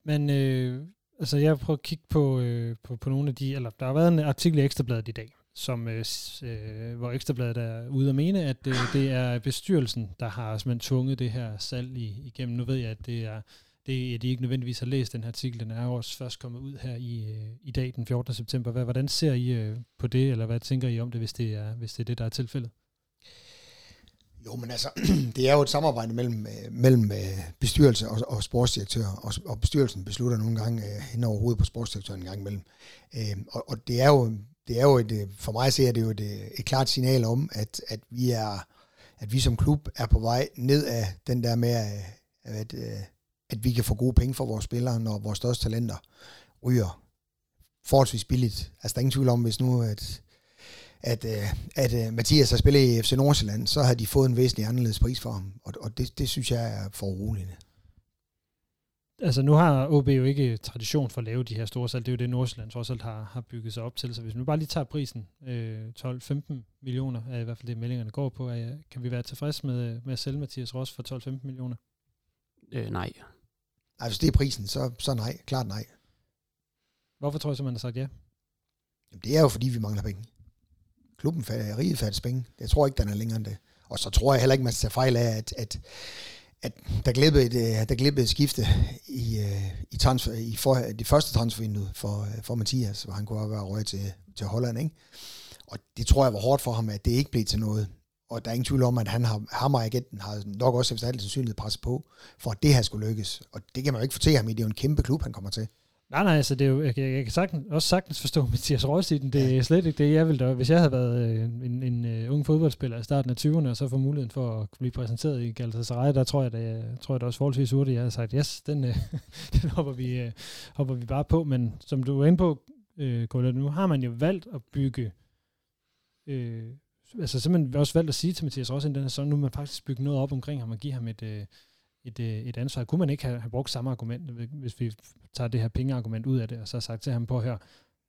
Men øh, altså, jeg prøver at kigge på, øh, på, på nogle af de, eller der har været en artikel i Ekstrabladet i dag, som, øh, øh, hvor Ekstrabladet er ude at mene, at øh, det er bestyrelsen, der har simpelthen tvunget det her salg i, igennem. Nu ved jeg, at det er det, at de ikke nødvendigvis har læst den her artikel. Den er jo også først kommet ud her i, øh, i dag, den 14. september. Hvad, hvordan ser I øh, på det, eller hvad tænker I om det, hvis det er, hvis det, er det, der er tilfældet? Jo, men altså, det er jo et samarbejde mellem, øh, mellem bestyrelse og, og sportsdirektør, og, og bestyrelsen beslutter nogle gange hen over hovedet på sportsdirektøren en gang imellem. og, og det er jo, det er jo et, for mig at se, det jo et, et klart signal om, at, at vi er at vi som klub er på vej ned af den der med, at, at, at vi kan få gode penge for vores spillere, når vores største talenter ryger forholdsvis billigt. Altså der er ingen tvivl om, hvis nu at, at, øh, at, at øh, Mathias har spillet i FC Nordsjælland, så har de fået en væsentlig anderledes pris for ham, og, og det, det synes jeg er for uroligende. Altså nu har OB jo ikke tradition for at lave de her store salg, det er jo det Nordsjælland trods alt har, har bygget sig op til, så hvis vi bare lige tager prisen, øh, 12-15 millioner er i hvert fald det meldingerne går på, er, kan vi være tilfreds med, med at sælge Mathias Ross for 12-15 millioner? Øh, nej. Nej, hvis det er prisen, så, så nej. Klart nej. Hvorfor tror jeg så, man har sagt ja? Jamen, det er jo, fordi vi mangler penge. Klubben er riget færdig penge. Jeg tror ikke, den er længere end det. Og så tror jeg heller ikke, man skal tage fejl af, at, at, at der glippede et, øh, der glippede et skifte i, øh, i, transfer, i for, det første transfervindue for, øh, for Mathias, hvor han kunne have været røget til, til Holland. Ikke? Og det tror jeg var hårdt for ham, at det ikke blev til noget og der er ingen tvivl om, at han har, ham og agenten har nok også efter alt sandsynlighed presset på, for at det her skulle lykkes. Og det kan man jo ikke fortælle ham i, det er jo en kæmpe klub, han kommer til. Nej, nej, altså det er jo, jeg, jeg kan sagtens, også sagtens forstå Mathias Røs i den. Det er slet ikke det, jeg ville da, hvis jeg havde været øh, en, en, en uh, ung fodboldspiller i starten af 20'erne, og så få muligheden for at blive præsenteret i Galatasaray, der tror jeg, det, tror jeg det også forholdsvis hurtigt, jeg havde sagt, yes, den, uh, den hopper, vi, hopper vi bare på. Men som du er inde på, uh, nu har man jo valgt at bygge uh, altså simpelthen også valgt at sige til Mathias Rossen, den her sæson, nu man faktisk bygge noget op omkring ham og give ham et, øh, et, øh, et ansvar. Kunne man ikke have, have brugt samme argument, hvis vi tager det her pengeargument ud af det, og så har sagt til ham på her,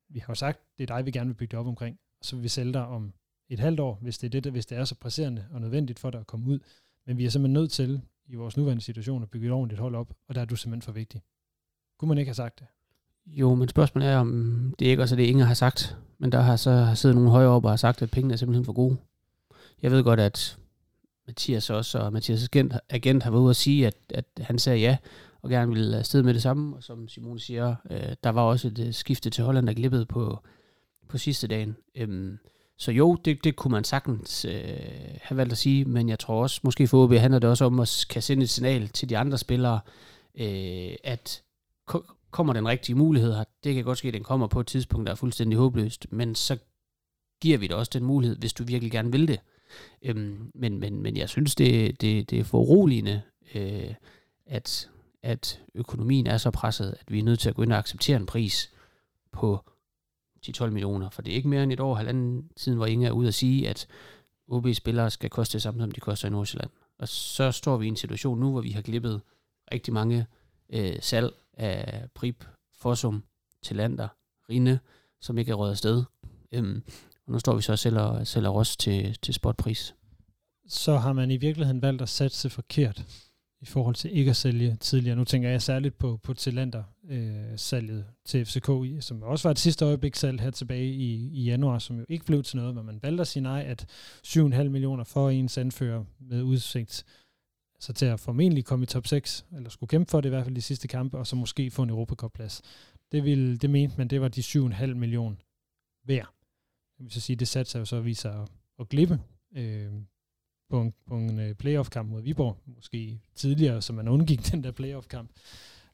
vi har jo sagt, det er dig, vi gerne vil bygge det op omkring, og så vil vi sælge dig om et halvt år, hvis det er, det, hvis det er så presserende og nødvendigt for dig at komme ud. Men vi er simpelthen nødt til, i vores nuværende situation, at bygge et ordentligt hold op, og der er du simpelthen for vigtig. Kunne man ikke have sagt det? Jo, men spørgsmålet er, om det ikke også er det, Inger har sagt. Men der har så siddet nogle højere op og har sagt, at pengene er simpelthen for gode. Jeg ved godt, at Mathias også, og Mathias' agent, agent har været ude at sige, at, at han sagde ja, og gerne ville afsted med det samme. Og som Simon siger, øh, der var også et øh, skifte til Holland, der glippede på, på sidste dagen. Øhm, så jo, det, det kunne man sagtens øh, have valgt at sige, men jeg tror også, måske for OB handler det også om at kan sende et signal til de andre spillere, øh, at kommer den rigtige mulighed her. Det kan godt ske, at den kommer på et tidspunkt, der er fuldstændig håbløst, men så giver vi dig også den mulighed, hvis du virkelig gerne vil det. Øhm, men, men, men jeg synes, det, det, det er foruroligende, øh, at, at økonomien er så presset, at vi er nødt til at gå ind og acceptere en pris på 10-12 millioner. For det er ikke mere end et år, halvanden siden, hvor Inge er ude at sige, at OB-spillere skal koste det samme, som de koster i Nordsjælland. Og så står vi i en situation nu, hvor vi har glippet rigtig mange øh, salg af Prip, Fossum, Tillander, Rinde, som ikke er røget afsted. Øhm, og nu står vi så og sælger, sælger os til, til spotpris. Så har man i virkeligheden valgt at satse forkert i forhold til ikke at sælge tidligere. Nu tænker jeg særligt på, på Tillander-salget øh, til FCK, som også var et sidste øjeblik-salg her tilbage i, i januar, som jo ikke blev til noget, men man valgte at sige nej, at 7,5 millioner for ens anfører med udsigt så til at formentlig komme i top 6, eller skulle kæmpe for det i hvert fald de sidste kampe, og så måske få en Europacup-plads. Det, ville, det mente man, det var de 7,5 millioner hver. Det vil så sige, det satte sig jo så at vise sig at, at glippe øh, på en, på en øh, playoff-kamp mod Viborg, måske tidligere, så man undgik den der playoff-kamp.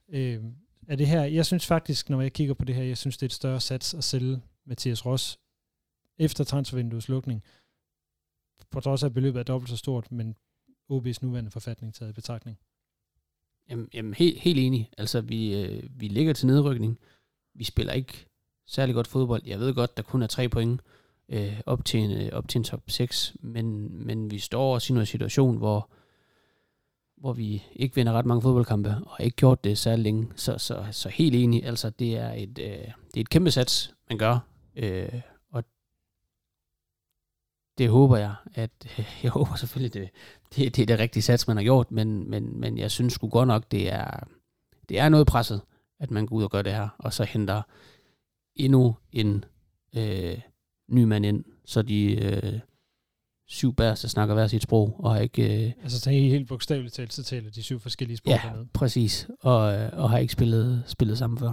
Øh, er det her, jeg synes faktisk, når jeg kigger på det her, jeg synes, det er et større sats at sælge Mathias Ross efter transfervinduets lukning, på trods af at beløbet er dobbelt så stort, men OB's nuværende forfatning taget i betragtning. Jamen, jamen helt, helt enig. Altså, vi, øh, vi ligger til nedrykning. Vi spiller ikke særlig godt fodbold. Jeg ved godt, der kun er tre point øh, op, til en, øh, op til en top 6, men, men vi står også i en situation, hvor, hvor vi ikke vinder ret mange fodboldkampe, og har ikke gjort det særlig længe. Så, så, så helt enig, altså det er et, øh, det er et kæmpe sats, man gør, øh, det håber jeg, at jeg håber selvfølgelig, det, det, det er det rigtige sats, man har gjort, men, men, men jeg synes sgu godt nok, det er, det er noget presset, at man går ud og gør det her, og så henter endnu en øh, ny mand ind, så de øh, syv bærer, der snakker hver sit sprog, og har ikke... Øh, altså så helt bogstaveligt talt, så taler de syv forskellige sprog ja, dernede. præcis, og, øh, og har ikke spillet, spillet sammen før.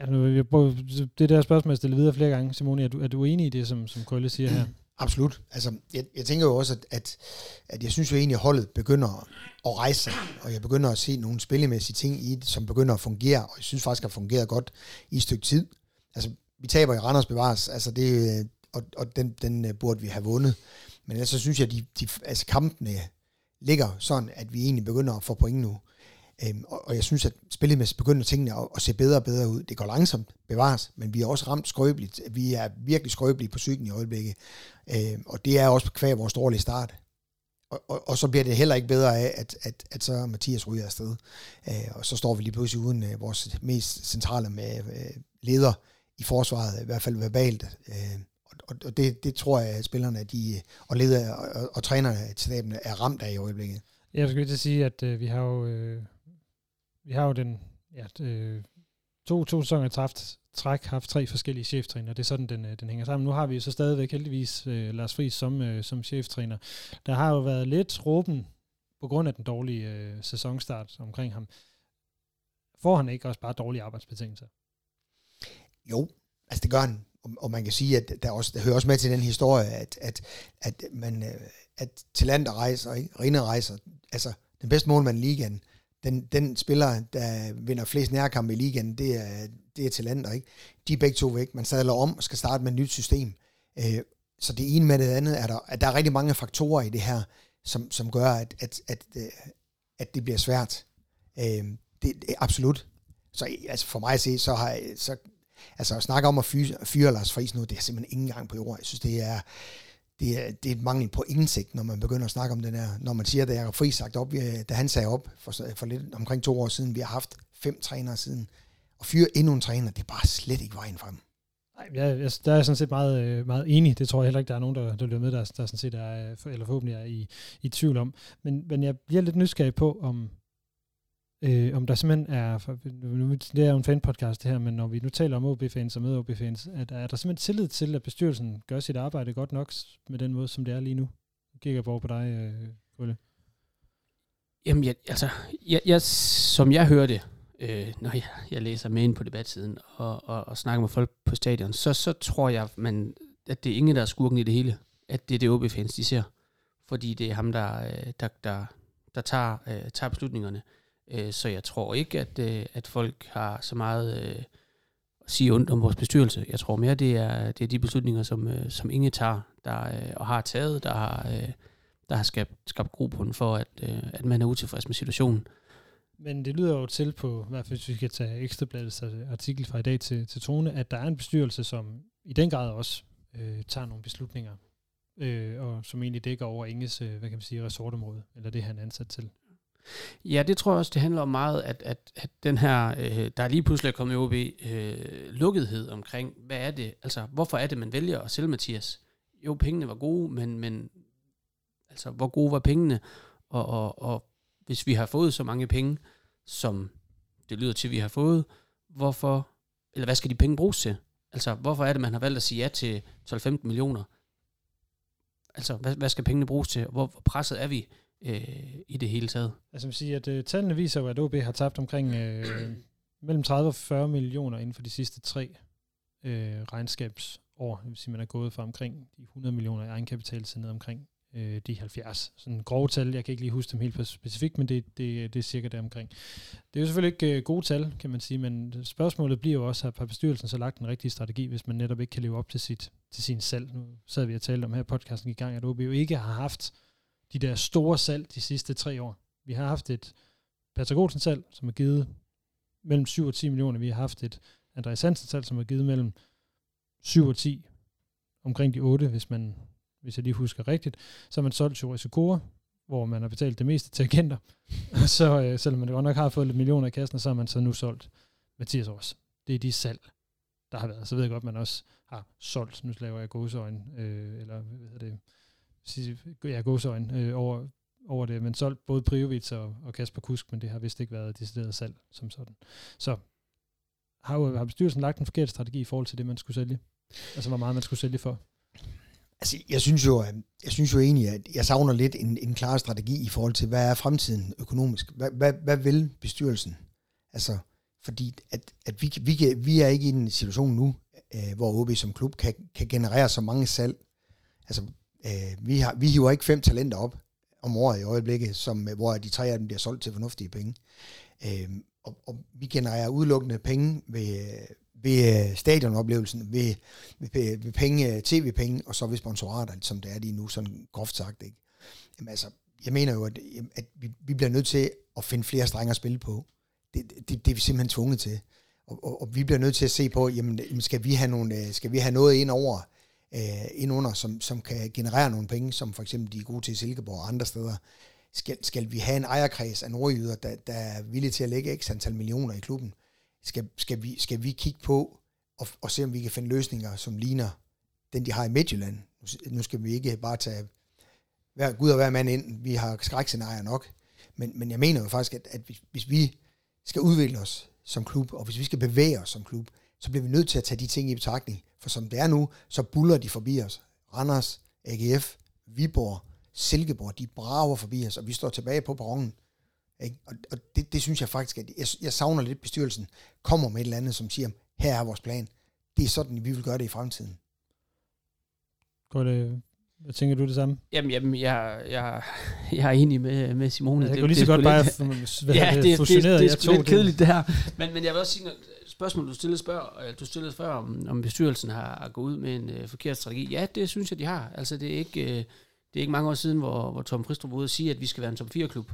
Ja, nu, jeg prøver, det der spørgsmål, jeg stiller videre flere gange. Simone, er du, er du enig i det, som, som Krølle siger her? Absolut. Altså, jeg, jeg tænker jo også, at, at, at jeg synes jo egentlig, at holdet begynder at rejse sig, og jeg begynder at se nogle spillemæssige ting i det, som begynder at fungere, og jeg synes faktisk, at har fungeret godt i et stykke tid. Altså, vi taber i Randers Bevares, altså det, og, og den, den øh, burde vi have vundet. Men ellers så synes jeg, at de, de, altså kampene ligger sådan, at vi egentlig begynder at få point nu. Øhm, og, og jeg synes, at spillet begynder tingene at, at se bedre og bedre ud. Det går langsomt, bevares, men vi er også ramt skrøbeligt. Vi er virkelig skrøbelige på psyken i øjeblikket. Øhm, og det er også kvæg vores dårlige start. Og, og, og så bliver det heller ikke bedre af, at, at, at så Mathias ryger afsted. Øh, og så står vi lige pludselig uden øh, vores mest centrale med øh, leder i forsvaret, i hvert fald verbalt. Øh, og, og det, det tror jeg, at spillerne de, og ledere og, og, og trænerne til staben er ramt af i øjeblikket. Jeg skulle til at sige, at øh, vi har jo øh, vi har jo den ja, øh, to, to sæsoner træft, træk haft tre forskellige cheftræner. Det er sådan, den, øh, den hænger sammen. Nu har vi så stadigvæk heldigvis øh, Lars Friis som, øh, som cheftræner. Der har jo været lidt råben på grund af den dårlige øh, sæsonstart omkring ham. Får han ikke også bare dårlige arbejdsbetingelser? Jo, altså det gør han. Og, og man kan sige, at der, også, der hører også med til den historie, at, at, at, man, øh, at Talander rejser, ikke? rinder rejser. Altså, den bedste målmand i ligaen, den, den spiller, der vinder flest nærkampe i ligaen, det er, det er Talander, ikke? De er begge to væk. Man sadler om og skal starte med et nyt system. Øh, så det ene med det andet er der, at der er rigtig mange faktorer i det her, som, som gør, at, at, at, øh, at det bliver svært. Øh, det, det absolut. Så altså for mig at se, så har jeg, så, altså at snakke om at fyre, fyre Lars Friis nu, det er simpelthen ingen gang på jorden. Jeg synes, det er, det er, det er et mangel på indsigt, når man begynder at snakke om den her. Når man siger, at Jacob Friis sagt op, øh, da han sagde op for, for lidt omkring to år siden, vi har haft fem trænere siden, og fyre endnu en træner, det er bare slet ikke vejen frem. Nej, jeg, jeg, der er jeg sådan set meget, øh, meget enig. Det tror jeg heller ikke, der er nogen, der, der løber med, der, der sådan set er, øh, eller forhåbentlig er i, i tvivl om. Men, men jeg bliver lidt nysgerrig på, om, øh, om der simpelthen er, for, nu, det er jo en fanpodcast det her, men når vi nu taler om OB-fans og med OB-fans, at er der simpelthen tillid til, at bestyrelsen gør sit arbejde godt nok med den måde, som det er lige nu? Jeg kigger på dig, øh, Ulle. Jamen, jeg, altså, jeg, jeg, som jeg hører det, øh, når jeg, jeg læser med ind på debatsiden og, og, og snakker med folk på stadion, så, så tror jeg, man, at det er ingen, der er skurken i det hele. At det er det OB-fans, de ser. Fordi det er ham, der, øh, der, der, der tager, øh, tager beslutningerne. Øh, Øh, så jeg tror ikke, at, øh, at folk har så meget øh, sige ondt om vores bestyrelse. Jeg tror mere, det er, det er de beslutninger, som, øh, som Inge tager, der, øh, og har taget, der har, øh, der har skabt, skabt grobund for, at, øh, at man er utilfreds med situationen. Men det lyder jo til på, i hvert fald hvis vi kan tage Ekstrabladets øh, artikel fra i dag til, til Tone, at der er en bestyrelse, som i den grad også øh, tager nogle beslutninger, øh, og som egentlig dækker over Inges, øh, hvad kan man sige, resortområde, eller det han er ansat til. Ja, det tror jeg også, det handler om meget, at, at, at den her, øh, der er lige pludselig kommet i OB, øh, lukkethed omkring, hvad er det, altså hvorfor er det, man vælger at sælge Mathias? Jo, pengene var gode, men, men altså hvor gode var pengene? Og, og, og hvis vi har fået så mange penge, som det lyder til, vi har fået, hvorfor, eller hvad skal de penge bruges til? Altså, hvorfor er det, man har valgt at sige ja til 12-15 millioner? Altså, hvad, hvad skal pengene bruges til? Hvor presset er vi øh, i det hele taget? Altså, man siger, at øh, tallene viser jo, at OB har tabt omkring øh, mellem 30 og 40 millioner inden for de sidste tre øh, regnskabsår. Det vil sige, man er gået fra omkring de 100 millioner i egenkapital til ned omkring øh, de 70. Sådan grove tal, jeg kan ikke lige huske dem helt specifikt, men det, det, det er cirka der omkring. Det er jo selvfølgelig ikke øh, gode tal, kan man sige, men spørgsmålet bliver jo også, har bestyrelsen så lagt en rigtig strategi, hvis man netop ikke kan leve op til, sit, til sin salg. Nu sad vi og talte om her podcasten i gang, at OB jo ikke har haft de der store salg de sidste tre år. Vi har haft et Patrick Olsen salg, som har givet mellem 7 og 10 millioner. Vi har haft et Andreas Hansen salg, som har givet mellem 7 og 10, omkring de 8, hvis man hvis jeg lige husker rigtigt, så har man solgt jo Okora, hvor man har betalt det meste til agenter. så øh, selvom man godt nok har fået lidt millioner i kassen, så har man så nu solgt Mathias Aars. Det er de salg, der har været. Så ved jeg godt, at man også har solgt, nu laver jeg gåseøjne, øh, eller hvad hedder det, ja, godsøjen øh, over, over det, men solgt både Priovic og, og Kasper Kusk, men det har vist ikke været decideret salg som sådan. Så har, har bestyrelsen lagt en forkert strategi i forhold til det, man skulle sælge? Altså, hvor meget man skulle sælge for? Altså, jeg synes jo, øh, jeg synes jo egentlig, at jeg savner lidt en, en klar strategi i forhold til, hvad er fremtiden økonomisk? Hvad, hvad, hvad vil bestyrelsen? Altså, fordi at, at vi, vi, kan, vi er ikke i en situation nu, øh, hvor OB som klub kan, kan generere så mange salg. Altså, øh, vi, har, vi hiver ikke fem talenter op om året i øjeblikket, som, hvor de tre af dem bliver solgt til fornuftige penge. Øh, og, og vi genererer udelukkende penge ved, ved øh, stadionoplevelsen, ved, ved, ved penge, øh, tv-penge, og så ved sponsorater, som det er lige nu, sådan groft sagt. Ikke? Jamen, altså, jeg mener jo, at, at vi, vi bliver nødt til at finde flere strenge at spille på. Det, det, det er vi simpelthen tvunget til. Og, og, og vi bliver nødt til at se på, jamen, skal vi have, nogle, øh, skal vi have noget ind over, øh, ind under, som, som kan generere nogle penge, som for eksempel de er gode til Silkeborg og andre steder. Skal, skal vi have en ejerkreds af nordjyder, der, der er villige til at lægge x antal millioner i klubben? skal, skal, vi, skal vi kigge på og, og se, om vi kan finde løsninger, som ligner den, de har i Midtjylland. Nu skal vi ikke bare tage hver, Gud og hver mand ind. Vi har skrækscenarier nok. Men, men jeg mener jo faktisk, at, at hvis, hvis vi skal udvikle os som klub, og hvis vi skal bevæge os som klub, så bliver vi nødt til at tage de ting i betragtning. For som det er nu, så buller de forbi os. Randers, AGF, Viborg, Silkeborg, de brager forbi os, og vi står tilbage på perronen. Ikke? Og, og det, det synes jeg faktisk, at jeg, jeg savner lidt bestyrelsen, kommer med et eller andet, som siger, her er vores plan. Det er sådan, vi vil gøre det i fremtiden. Går det, hvad tænker du det samme? Jamen, jamen jeg, jeg, jeg er enig med, med Simone. Ja, jeg kunne lige så godt bare lidt, ja, det, det, det, det, det, det er lidt kedeligt det her. Men, men jeg vil også sige, spørgsmål du stillede, spørg, øh, du stillede før, om, om bestyrelsen har, gået ud med en øh, forkert strategi. Ja, det synes jeg, de har. Altså, det er ikke, øh, det er ikke mange år siden, hvor, hvor Tom Fristrup var ude og sige, at vi skal være en top 4-klub.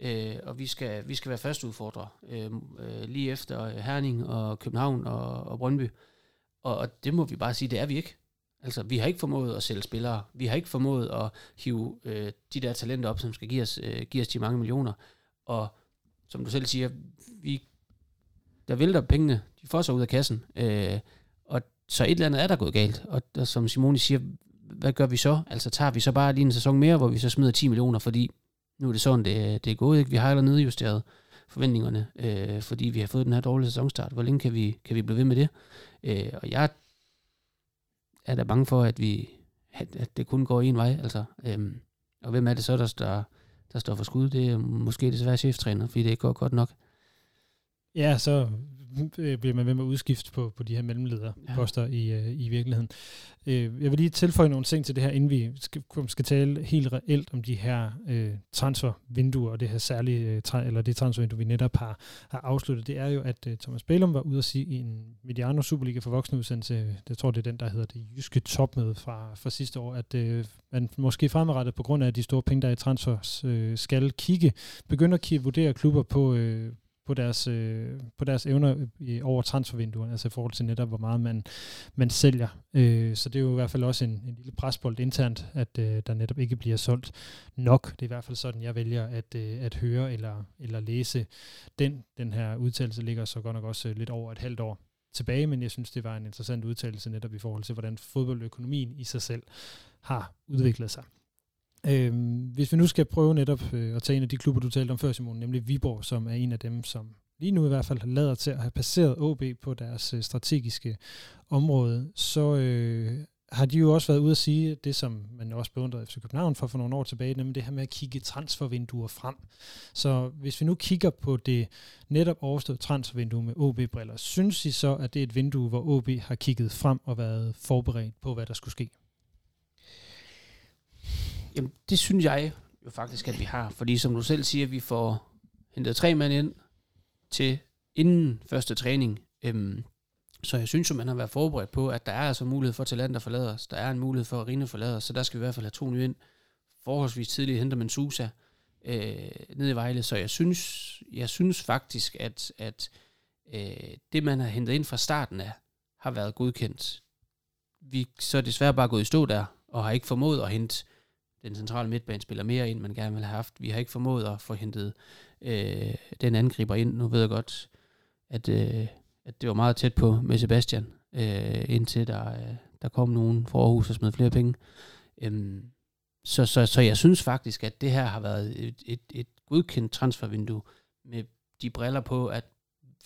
Øh, og vi skal, vi skal være første udfordrer øh, øh, lige efter øh, Herning og København og, og Brøndby. Og, og det må vi bare sige, det er vi ikke. Altså, vi har ikke formået at sælge spillere. Vi har ikke formået at hive øh, de der talenter op, som skal give os, øh, give os de mange millioner. Og som du selv siger, vi, der vælter pengene, de får sig ud af kassen. Øh, og så et eller andet er der gået galt. Og der, som Simone siger, hvad gør vi så? Altså tager vi så bare lige en sæson mere, hvor vi så smider 10 millioner, fordi nu er det sådan, det, det er gået. Ikke? Vi har allerede nedjusteret forventningerne, øh, fordi vi har fået den her dårlige sæsonstart. Hvor længe kan vi, kan vi blive ved med det? Øh, og jeg er da bange for, at, vi, at, at det kun går en vej. Altså, øh, og hvem er det så, der, der, der står for skud? Det er måske desværre cheftræner, fordi det ikke går godt nok. Ja, så øh, bliver man ved med at udskifte på, på de her mellemlederposter ja. i, øh, i virkeligheden. Øh, jeg vil lige tilføje nogle ting til det her, inden vi skal, skal tale helt reelt om de her øh, transfervinduer, og det her særlige, øh, eller det transfervindue, vi netop har, har afsluttet. Det er jo, at øh, Thomas Bælum var ude at sige i en Mediano Superliga for voksne udsendelse, jeg tror det er den, der hedder det jyske topmøde fra, fra sidste år, at øh, man måske fremadrettet på grund af de store penge, der er i transfers, øh, skal kigge, begynde at vurdere klubber på, øh, på deres, øh, på deres evner i, over transfervinduerne, altså i forhold til netop, hvor meget man, man sælger. Øh, så det er jo i hvert fald også en, en lille presbold internt, at øh, der netop ikke bliver solgt nok. Det er i hvert fald sådan, jeg vælger at, øh, at høre eller, eller læse den. Den her udtalelse ligger så godt nok også øh, lidt over et halvt år tilbage, men jeg synes, det var en interessant udtalelse netop i forhold til, hvordan fodboldøkonomien i sig selv har udviklet sig. Øhm, hvis vi nu skal prøve netop øh, at tage en af de klubber, du talte om før, Simon, nemlig Viborg, som er en af dem, som lige nu i hvert fald lader til at have passeret OB på deres øh, strategiske område, så øh, har de jo også været ude at sige det, som man også beundrede FC København for for nogle år tilbage, nemlig det her med at kigge transfervinduer frem. Så hvis vi nu kigger på det netop overståede transfervindue med OB-briller, synes I så, at det er et vindue, hvor OB har kigget frem og været forberedt på, hvad der skulle ske? Jamen, det synes jeg jo faktisk, at vi har. Fordi som du selv siger, vi får hentet tre mand ind til inden første træning. Øhm, så jeg synes jo, man har været forberedt på, at der er altså mulighed for talent at forlade os. Der er en mulighed for at Rine forlade os, så der skal vi i hvert fald have to nye ind. Forholdsvis tidligt henter man Susa øh, ned i Vejle, så jeg synes, jeg synes faktisk, at, at øh, det, man har hentet ind fra starten af, har været godkendt. Vi så er desværre bare gået i stå der, og har ikke formået at hente den centrale midtbane spiller mere ind, man gerne vil have haft. Vi har ikke formået at få hentet øh, den angriber ind. Nu ved jeg godt, at, øh, at det var meget tæt på med Sebastian, øh, indtil der, øh, der kom nogen for Aarhus og smed flere penge. Øhm, så, så, så jeg synes faktisk, at det her har været et, et, et godkendt transfervindue med de briller på, at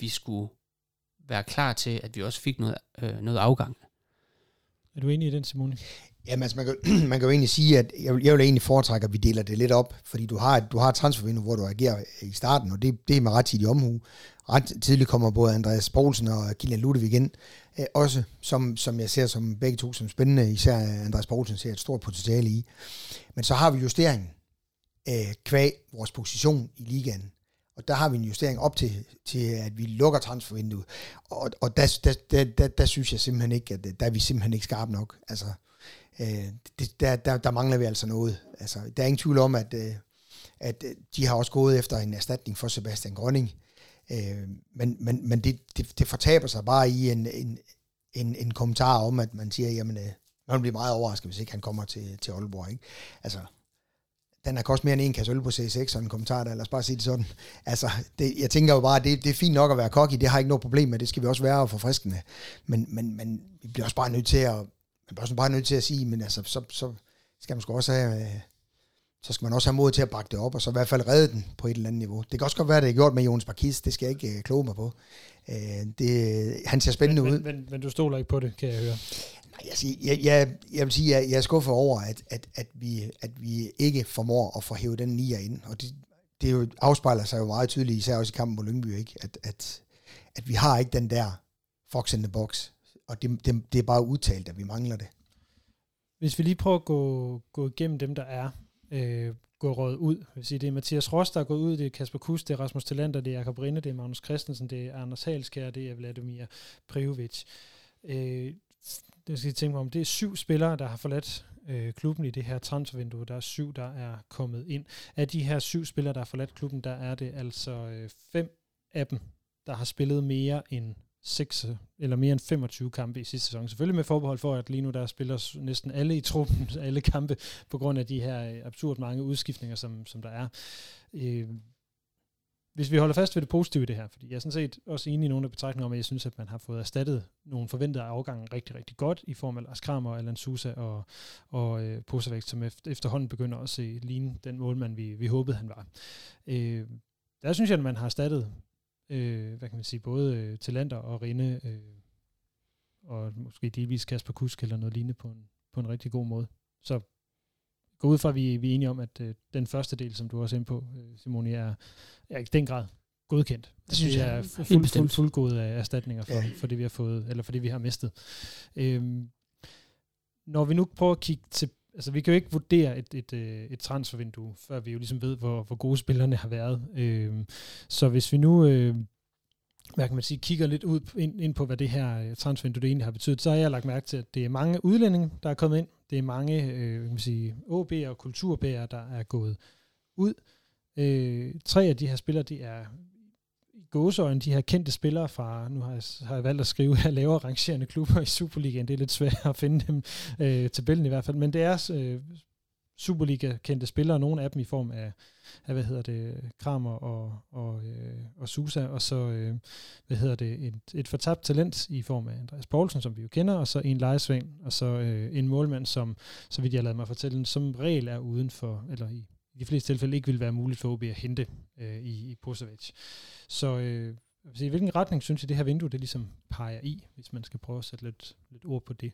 vi skulle være klar til, at vi også fik noget, øh, noget afgang. Er du enig i den, Simone? Jamen altså, man kan, man kan jo egentlig sige, at jeg, jeg vil egentlig foretrække, at vi deler det lidt op, fordi du har, du har et transfervindue, hvor du agerer øh, i starten, og det, det er med ret tidlig omhu. Ret tidligt kommer både Andreas Poulsen og Kilian Ludvig ind, øh, også som, som jeg ser som begge to som spændende, især Andreas Poulsen ser et stort potentiale i. Men så har vi justeringen øh, kvæg vores position i ligaen. Og der har vi en justering op til, til at vi lukker transfervinduet. Og, og der, der, der, der, der synes jeg simpelthen ikke, at øh, der er vi simpelthen ikke skarpe nok. Altså, øh, det, der, der, der mangler vi altså noget. Altså, der er ingen tvivl om, at, øh, at øh, de har også gået efter en erstatning for Sebastian Grønning. Øh, men men, men det, det, det fortaber sig bare i en, en, en, en kommentar om, at man siger, jamen, øh, man bliver meget overrasket, hvis ikke han kommer til, til Aalborg. Ikke? Altså, den har kostet mere end en kasse øl på C6, og en kommentar der, lad os bare sige det sådan. Altså, det, jeg tænker jo bare, at det, det er fint nok at være cocky, det har ikke noget problem med, det skal vi også være og forfriskende. Men, men, men vi bliver også bare nødt til at, man bliver også bare nødt til at sige, men altså, så, så skal man sgu også have, øh, så skal man også have mod til at bakke det op, og så i hvert fald redde den på et eller andet niveau. Det kan også godt være, at det er gjort med Jonas Barkis, det skal jeg ikke øh, kloge mig på. Øh, det, han ser spændende men, ud. Men, men, men du stoler ikke på det, kan jeg høre. Nej, jeg, siger, jeg, jeg, jeg vil sige, at jeg, jeg er skuffet over, at, at, at, vi, at vi ikke formår at få hævet den nier ind, og det, det jo afspejler sig jo meget tydeligt, især også i kampen på Lyngby, ikke? At, at, at vi har ikke den der fox in the box, og det, det, det er bare udtalt, at vi mangler det. Hvis vi lige prøver at gå, gå igennem dem, der er øh, gået råd ud. Jeg vil sige, det er Mathias Rost, der er gået ud, det er Kasper Kus, det er Rasmus Talander, det er Jakob Rinde, det er Magnus Christensen, det er Anders Halskær, det er Vladimir Prijovic. Øh, det skal jeg tænke mig om. Det er syv spillere, der har forladt øh, klubben i det her transfervindue. Der er syv, der er kommet ind. Af de her syv spillere, der har forladt klubben, der er det altså øh, fem af dem, der har spillet mere end 6 øh, eller mere end 25 kampe i sidste sæson. Selvfølgelig med forbehold for, at lige nu der spiller næsten alle i truppen, alle kampe, på grund af de her øh, absurd mange udskiftninger, som, som der er. Øh, hvis vi holder fast ved det positive i det her, fordi jeg er sådan set også enig i nogle af betragtningerne om, at jeg synes, at man har fået erstattet nogle forventede afgange rigtig, rigtig godt i form af Lars Kramer, Alan Sousa og, og øh, Posevæk, som efter, efterhånden begynder at se ligne den målmand, vi, vi håbede, han var. Øh, der synes jeg, at man har erstattet øh, hvad kan man sige, både øh, talenter og Rinde, øh, og måske delvis Kasper Kusk eller noget lignende på en, på en rigtig god måde. Så gå ud fra, at vi, vi er enige om, at øh, den første del, som du også er inde på, øh, Simone, er, er i den grad godkendt. Det synes jeg. er Helt fuld, fuld, bestemt. fuldgode erstatninger for, Ja. for det, vi har fået, eller for det, vi har mistet. Øhm, når vi nu prøver at kigge til, altså vi kan jo ikke vurdere et, et, øh, et transfervindue, før vi jo ligesom ved, hvor, hvor gode spillerne har været. Øhm, så hvis vi nu, øh, hvad kan man sige, kigger lidt ud ind, ind på, hvad det her øh, transfervindue det egentlig har betydet, så har jeg lagt mærke til, at det er mange udlændinge, der er kommet ind. Det er mange, øh, hvad kan man sige, OB'er og kulturbærer, der er gået ud. Øh, tre af de her spillere, de er i gåseøjne, de her kendte spillere fra, nu har jeg, har jeg valgt at skrive her, lavere rangerende klubber i Superligaen. Det er lidt svært at finde dem, øh, tabellen i hvert fald, men det er øh, Superliga-kendte spillere, nogle af dem i form af, af hvad hedder det, Kramer og, og, øh, og Susa, og så, øh, hvad hedder det, et, et fortabt talent i form af Andreas Poulsen, som vi jo kender, og så en lejesving, og så øh, en målmand, som, så vidt jeg lader mig fortælle, som regel er uden for, eller i, i de fleste tilfælde ikke vil være muligt for OB at hente øh, i, i Posevic. Så øh, i hvilken retning synes I, det her vindue, det ligesom peger i, hvis man skal prøve at sætte lidt, lidt ord på det?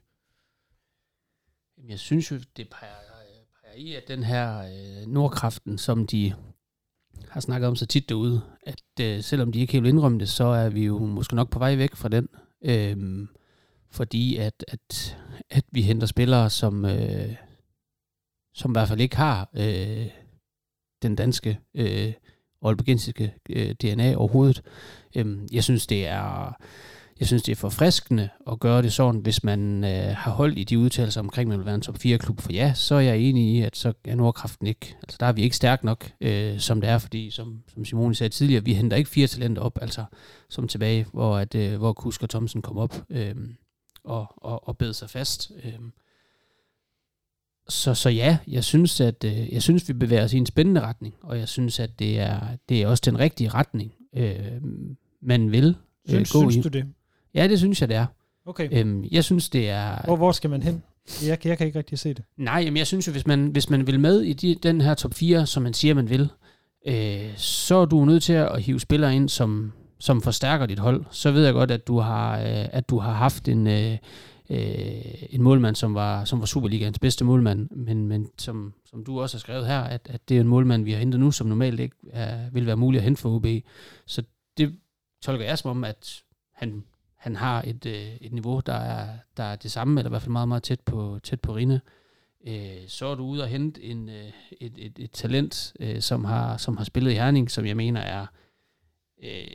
Jamen, Jeg synes jo, det peger, peger i, at den her øh, Nordkraften, som de har snakket om så tit derude, at øh, selvom de ikke helt vil indrømme det, så er vi jo måske nok på vej væk fra den. Øh, fordi at, at, at vi henter spillere, som, øh, som i hvert fald ikke har øh, den danske øh, olbegensiske øh, DNA overhovedet. Øhm, jeg synes, det er jeg synes, det er forfriskende at gøre det sådan, hvis man øh, har holdt i de udtalelser omkring, at man vil være en top 4-klub. For ja, så er jeg enig i, at så er Nordkraften ikke, altså der er vi ikke stærk nok, øh, som det er, fordi som, som Simone sagde tidligere, vi henter ikke fire talenter op, altså som tilbage, hvor, at, øh, hvor Kusk og Thomsen kom op øh, og, og, og bed sig fast. Øh. Så, så ja, jeg synes, at øh, jeg synes, vi bevæger os i en spændende retning, og jeg synes, at det er, det er også den rigtige retning, øh, man vil øh, Synes, gå synes i. du det? Ja, det synes jeg, det er. Okay. Øhm, jeg synes, det er... Hvor, hvor skal man hen? Jeg, jeg kan ikke rigtig se det. Nej, jamen jeg synes jo, hvis man, hvis man vil med i de, den her top 4, som man siger, man vil, øh, så er du nødt til at hive spillere ind, som, som forstærker dit hold. Så ved jeg godt, at du har, øh, at du har haft en, øh, øh, en målmand, som var, som var Superligaens bedste målmand, men, men som, som du også har skrevet her, at, at det er en målmand, vi har hentet nu, som normalt ikke er, vil være muligt at hente for OB. Så det tolker jeg som om, at han, han har et, øh, et niveau, der er, der er det samme, eller i hvert fald meget, meget tæt på, tæt på Rine. Øh, så er du ude og hente en, øh, et, et, et talent, øh, som, har, som har spillet i Herning, som jeg mener er øh,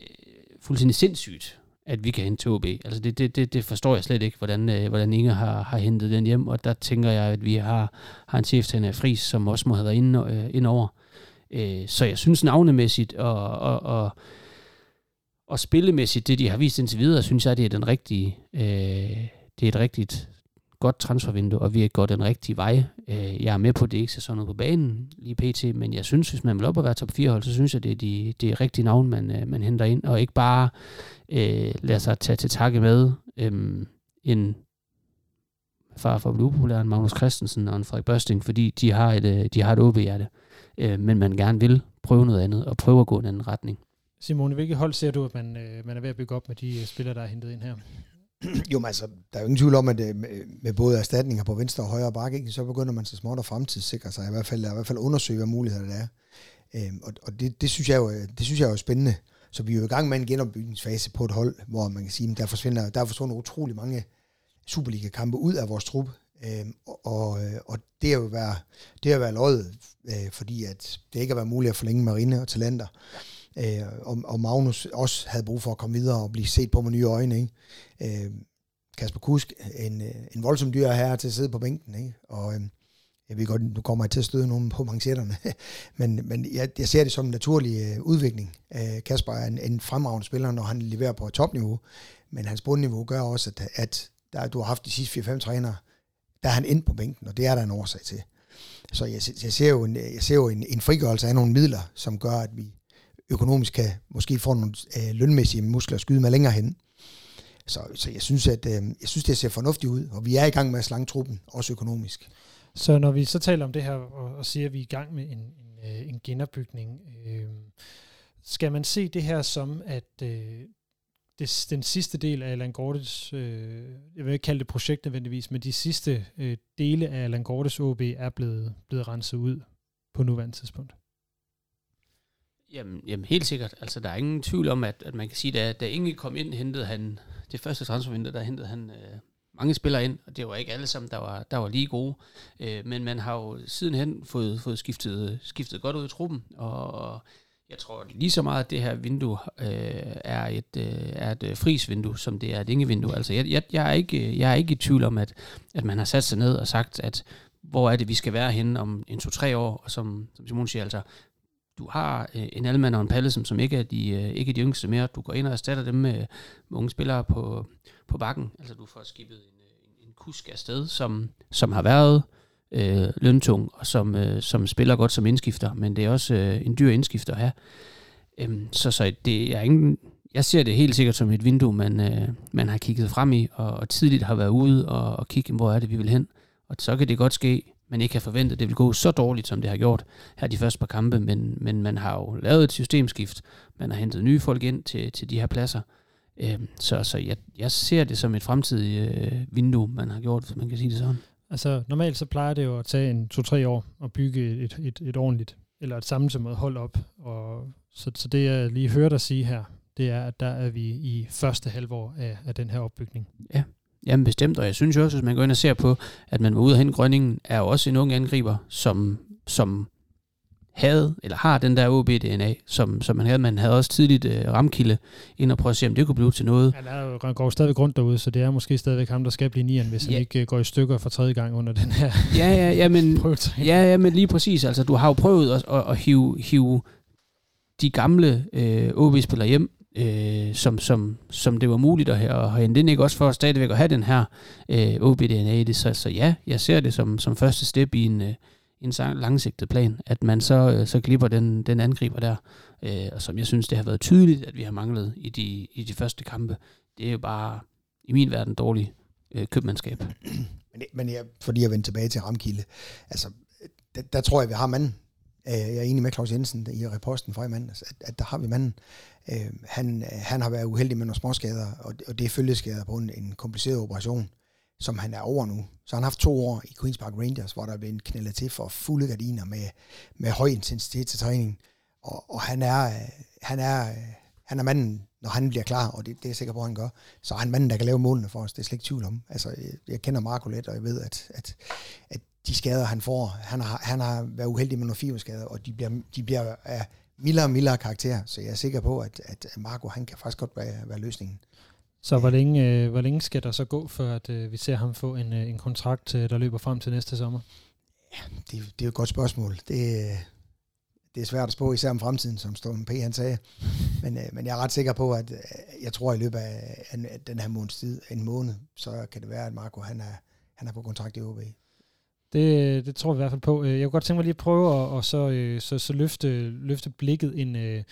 fuldstændig sindssygt, at vi kan hente til OB. Altså det, det, det, det forstår jeg slet ikke, hvordan, øh, hvordan Inge har, har hentet den hjem, og der tænker jeg, at vi har, har en cheftræner af Fris, som også må have været inde, øh, ind over. Øh, så jeg synes navnemæssigt og, og, og og spillemæssigt, det de har vist indtil videre, synes jeg, det er den rigtige, øh, det er et rigtigt godt transfervindue, og vi er gået den rigtige vej. Øh, jeg er med på, at det ikke ser sådan ud på banen lige pt, men jeg synes, hvis man vil op og være top 4 hold, så synes jeg, det er de, det er rigtige navn, man, øh, man henter ind, og ikke bare øh, lader sig tage til takke med øh, en far for at blive upopulær, en Magnus Christensen og en Frederik Børsting, fordi de har et, øh, de har et OB-hjerte, øh, men man gerne vil prøve noget andet, og prøve at gå i en anden retning. Simone, hvilket hold ser du, at man, øh, man er ved at bygge op med de spillere, der er hentet ind her? Jo, men altså, der er jo ingen tvivl om, at øh, med, med både erstatninger på venstre og højre bakke, ikke, så begynder man så småt at fremtidssikre sig, i hvert fald, i hvert fald undersøge, hvad muligheder der er. Øhm, og og det, det, synes jeg jo, øh, det synes jeg jo er spændende. Så vi er jo i gang med en genopbygningsfase på et hold, hvor man kan sige, at der forsvinder, der forsvinder utrolig mange Superliga-kampe ud af vores trup. Øhm, og, og, øh, det er jo været, det er været løjet, øh, fordi at det ikke har været muligt at forlænge marine og talenter. Øh, og, og Magnus også havde brug for at komme videre og blive set på med nye øjne. Ikke? Øh, Kasper Kusk, en, øh, en voldsom dyr her til at sidde på bænken. Ikke? Og øh, jeg ved godt, nu kommer jeg til at støde nogen på manchetterne, men, men jeg, jeg ser det som en naturlig øh, udvikling. Øh, Kasper er en, en fremragende spiller, når han leverer på topniveau, men hans bundniveau gør også, at, at der, du har haft de sidste 4-5 trænere, der er han ind på bænken, og det er der en årsag til. Så jeg, jeg ser jo, en, jeg ser jo en, en frigørelse af nogle midler, som gør, at vi økonomisk kan måske få nogle øh, lønmæssige muskler at skyde med længere hen. Så, så jeg synes, at øh, jeg synes, det ser fornuftigt ud, og vi er i gang med at slange truppen, også økonomisk. Så når vi så taler om det her, og, og siger, at vi er i gang med en, en, øh, en genopbygning, øh, skal man se det her som, at øh, det, den sidste del af Allan Gortes, øh, jeg vil ikke kalde det projekt nødvendigvis, men de sidste øh, dele af Allan Gortes OB er blevet, blevet renset ud på nuværende tidspunkt? Jamen, jamen helt sikkert. Altså, der er ingen tvivl om, at, at man kan sige, at da Inge kom ind, hentede han det første transfervindue, der hentede han øh, mange spillere ind, og det var ikke alle sammen, der var, der var lige gode. Øh, men man har jo sidenhen fået, fået skiftet, skiftet godt ud i truppen, og, og jeg tror lige så meget, at det her vindue øh, er et, øh, er et øh, frisvindue, som det er et Inge-vindue. Altså, jeg, jeg, jeg, er ikke, jeg er ikke i tvivl om, at, at man har sat sig ned og sagt, at hvor er det, vi skal være henne om en to-tre år, og som, som Simon siger, altså, du har øh, en Alman og en Pallesen, som ikke er, de, øh, ikke er de yngste mere. Du går ind og erstatter dem med, med unge spillere på, på bakken. Altså du får skibet en, øh, en, en kusk afsted, som, som har været øh, løntung, og som, øh, som spiller godt som indskifter, men det er også øh, en dyr indskifter at have. Øhm, så, så det er ingen, jeg ser det helt sikkert som et vindue, man, øh, man har kigget frem i, og, og tidligt har været ude og, og kigge, hvor er det, vi vil hen. Og så kan det godt ske, man ikke har forventet, at det vil gå så dårligt, som det har gjort her de første par kampe, men, men man har jo lavet et systemskift, man har hentet nye folk ind til, til de her pladser, øhm, så, så jeg, jeg ser det som et fremtidigt øh, vindue, man har gjort, hvis man kan sige det sådan. Altså normalt så plejer det jo at tage en to-tre år at bygge et, et, et ordentligt, eller et sammensømmet hold op, og så, så det jeg lige hørte dig sige her, det er, at der er vi i første halvår af, af den her opbygning. Ja. Jamen bestemt, og jeg synes jo også, hvis man går ind og ser på, at man var ude af hente Grønningen, er jo også en ung angriber, som, som havde, eller har den der OB-DNA, som, som man havde. Man havde også tidligt uh, ramkilde ind og prøve at se, om det kunne blive til noget. Han, er jo, går stadigvæk rundt derude, så det er måske stadigvæk ham, der skal blive nieren, hvis ja. han ikke uh, går i stykker for tredje gang under den her ja, ja, ja, men, ja, ja, men lige præcis. Altså, du har jo prøvet at, at, at hive, hive de gamle øh, OB-spillere hjem, øh, som, som, som det var muligt at have, og hente ikke også for at stadigvæk at have den her øh, OBDNA. i det. Så, så ja, jeg ser det som, som første step i en, øh, en langsigtet plan, at man så, øh, så glipper den, den angriber der, øh, og som jeg synes, det har været tydeligt, at vi har manglet i de, i de første kampe. Det er jo bare i min verden dårligt øh, købmandskab. Men, men jeg, fordi jeg vender tilbage til Ramkilde, altså, der, der tror jeg, vi har manden. Øh, jeg er enig med Claus Jensen i reposten fra i mandags, at, at der har vi manden. Øh, han, han har været uheldig med nogle småskader, og, og det er følgeskader på en, en kompliceret operation, som han er over nu. Så han har haft to år i Queen's Park Rangers, hvor der er blevet knældet til for fulde gardiner med, med høj intensitet til træning. Og, og han, er, øh, han, er, øh, han er manden, når han bliver klar, og det, det er jeg sikker på, at han gør, så er han manden, der kan lave målene for os. Det er slet ikke tvivl om. Altså, jeg, jeg kender Marco lidt, og jeg ved, at, at, at de skader, han får, han har, han har været uheldig med nogle fiberskader, og de bliver, de bliver af mildere og mildere karakter, så jeg er sikker på, at, at Marco, han kan faktisk godt være, være løsningen. Så hvor længe, øh, hvor længe skal der så gå, før at, øh, vi ser ham få en, øh, en kontrakt, øh, der løber frem til næste sommer? Ja, det, det er jo et godt spørgsmål. Det, det er svært at spå, især om fremtiden, som Storm P. han sagde. Men, øh, men jeg er ret sikker på, at øh, jeg tror, at i løbet af, af den her måneds tid, en måned, så kan det være, at Marco han er, han er på kontrakt i OB. Det, det tror vi i hvert fald på. Øh, jeg kunne godt tænke mig lige at prøve at og så, øh, så, så løfte, løfte blikket en, øh,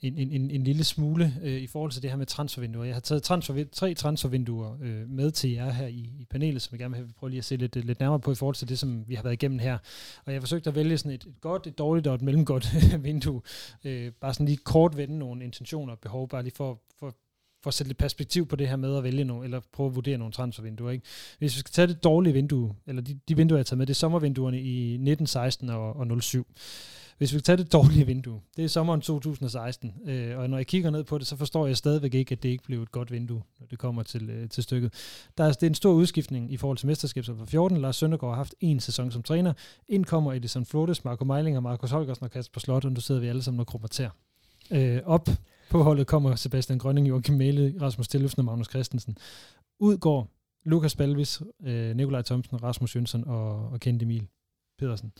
en, en, en, en lille smule i forhold til det her med transfervinduer. Jeg har taget transfer, tre transfervinduer med til jer her i, i panelet, som jeg gerne vil prøve lige at se lidt, lidt nærmere på i forhold til det, som vi har været igennem her. Og jeg har forsøgt at vælge sådan et, et godt, et dårligt og et mellemgodt vindue. Bare sådan lige kort vende nogle intentioner og behov, bare lige for, for for at sætte lidt perspektiv på det her med at vælge nogle, eller prøve at vurdere nogle transfervinduer. Ikke? Hvis vi skal tage det dårlige vindue, eller de, de vinduer, jeg har taget med, det er sommervinduerne i 1916 og, og 07. Hvis vi skal tage det dårlige vindue, det er sommeren 2016, øh, og når jeg kigger ned på det, så forstår jeg stadigvæk ikke, at det ikke blev et godt vindue, når det kommer til, øh, til stykket. Der er, det er en stor udskiftning i forhold til mesterskabet for 14. Lars Søndergaard har haft en sæson som træner. Ind kommer Edison Flottes, Marco Meilinger, Markus Holgersen og Kasper Slot, og nu sidder vi alle sammen og krummer øh, op på holdet kommer Sebastian Grønning, Joachim Mæle, Rasmus Tillufsen og Magnus Christensen. Udgår Lukas Balvis, øh, Nikolaj Thomsen, Rasmus Jønsson og, og Kent Emil Pedersen.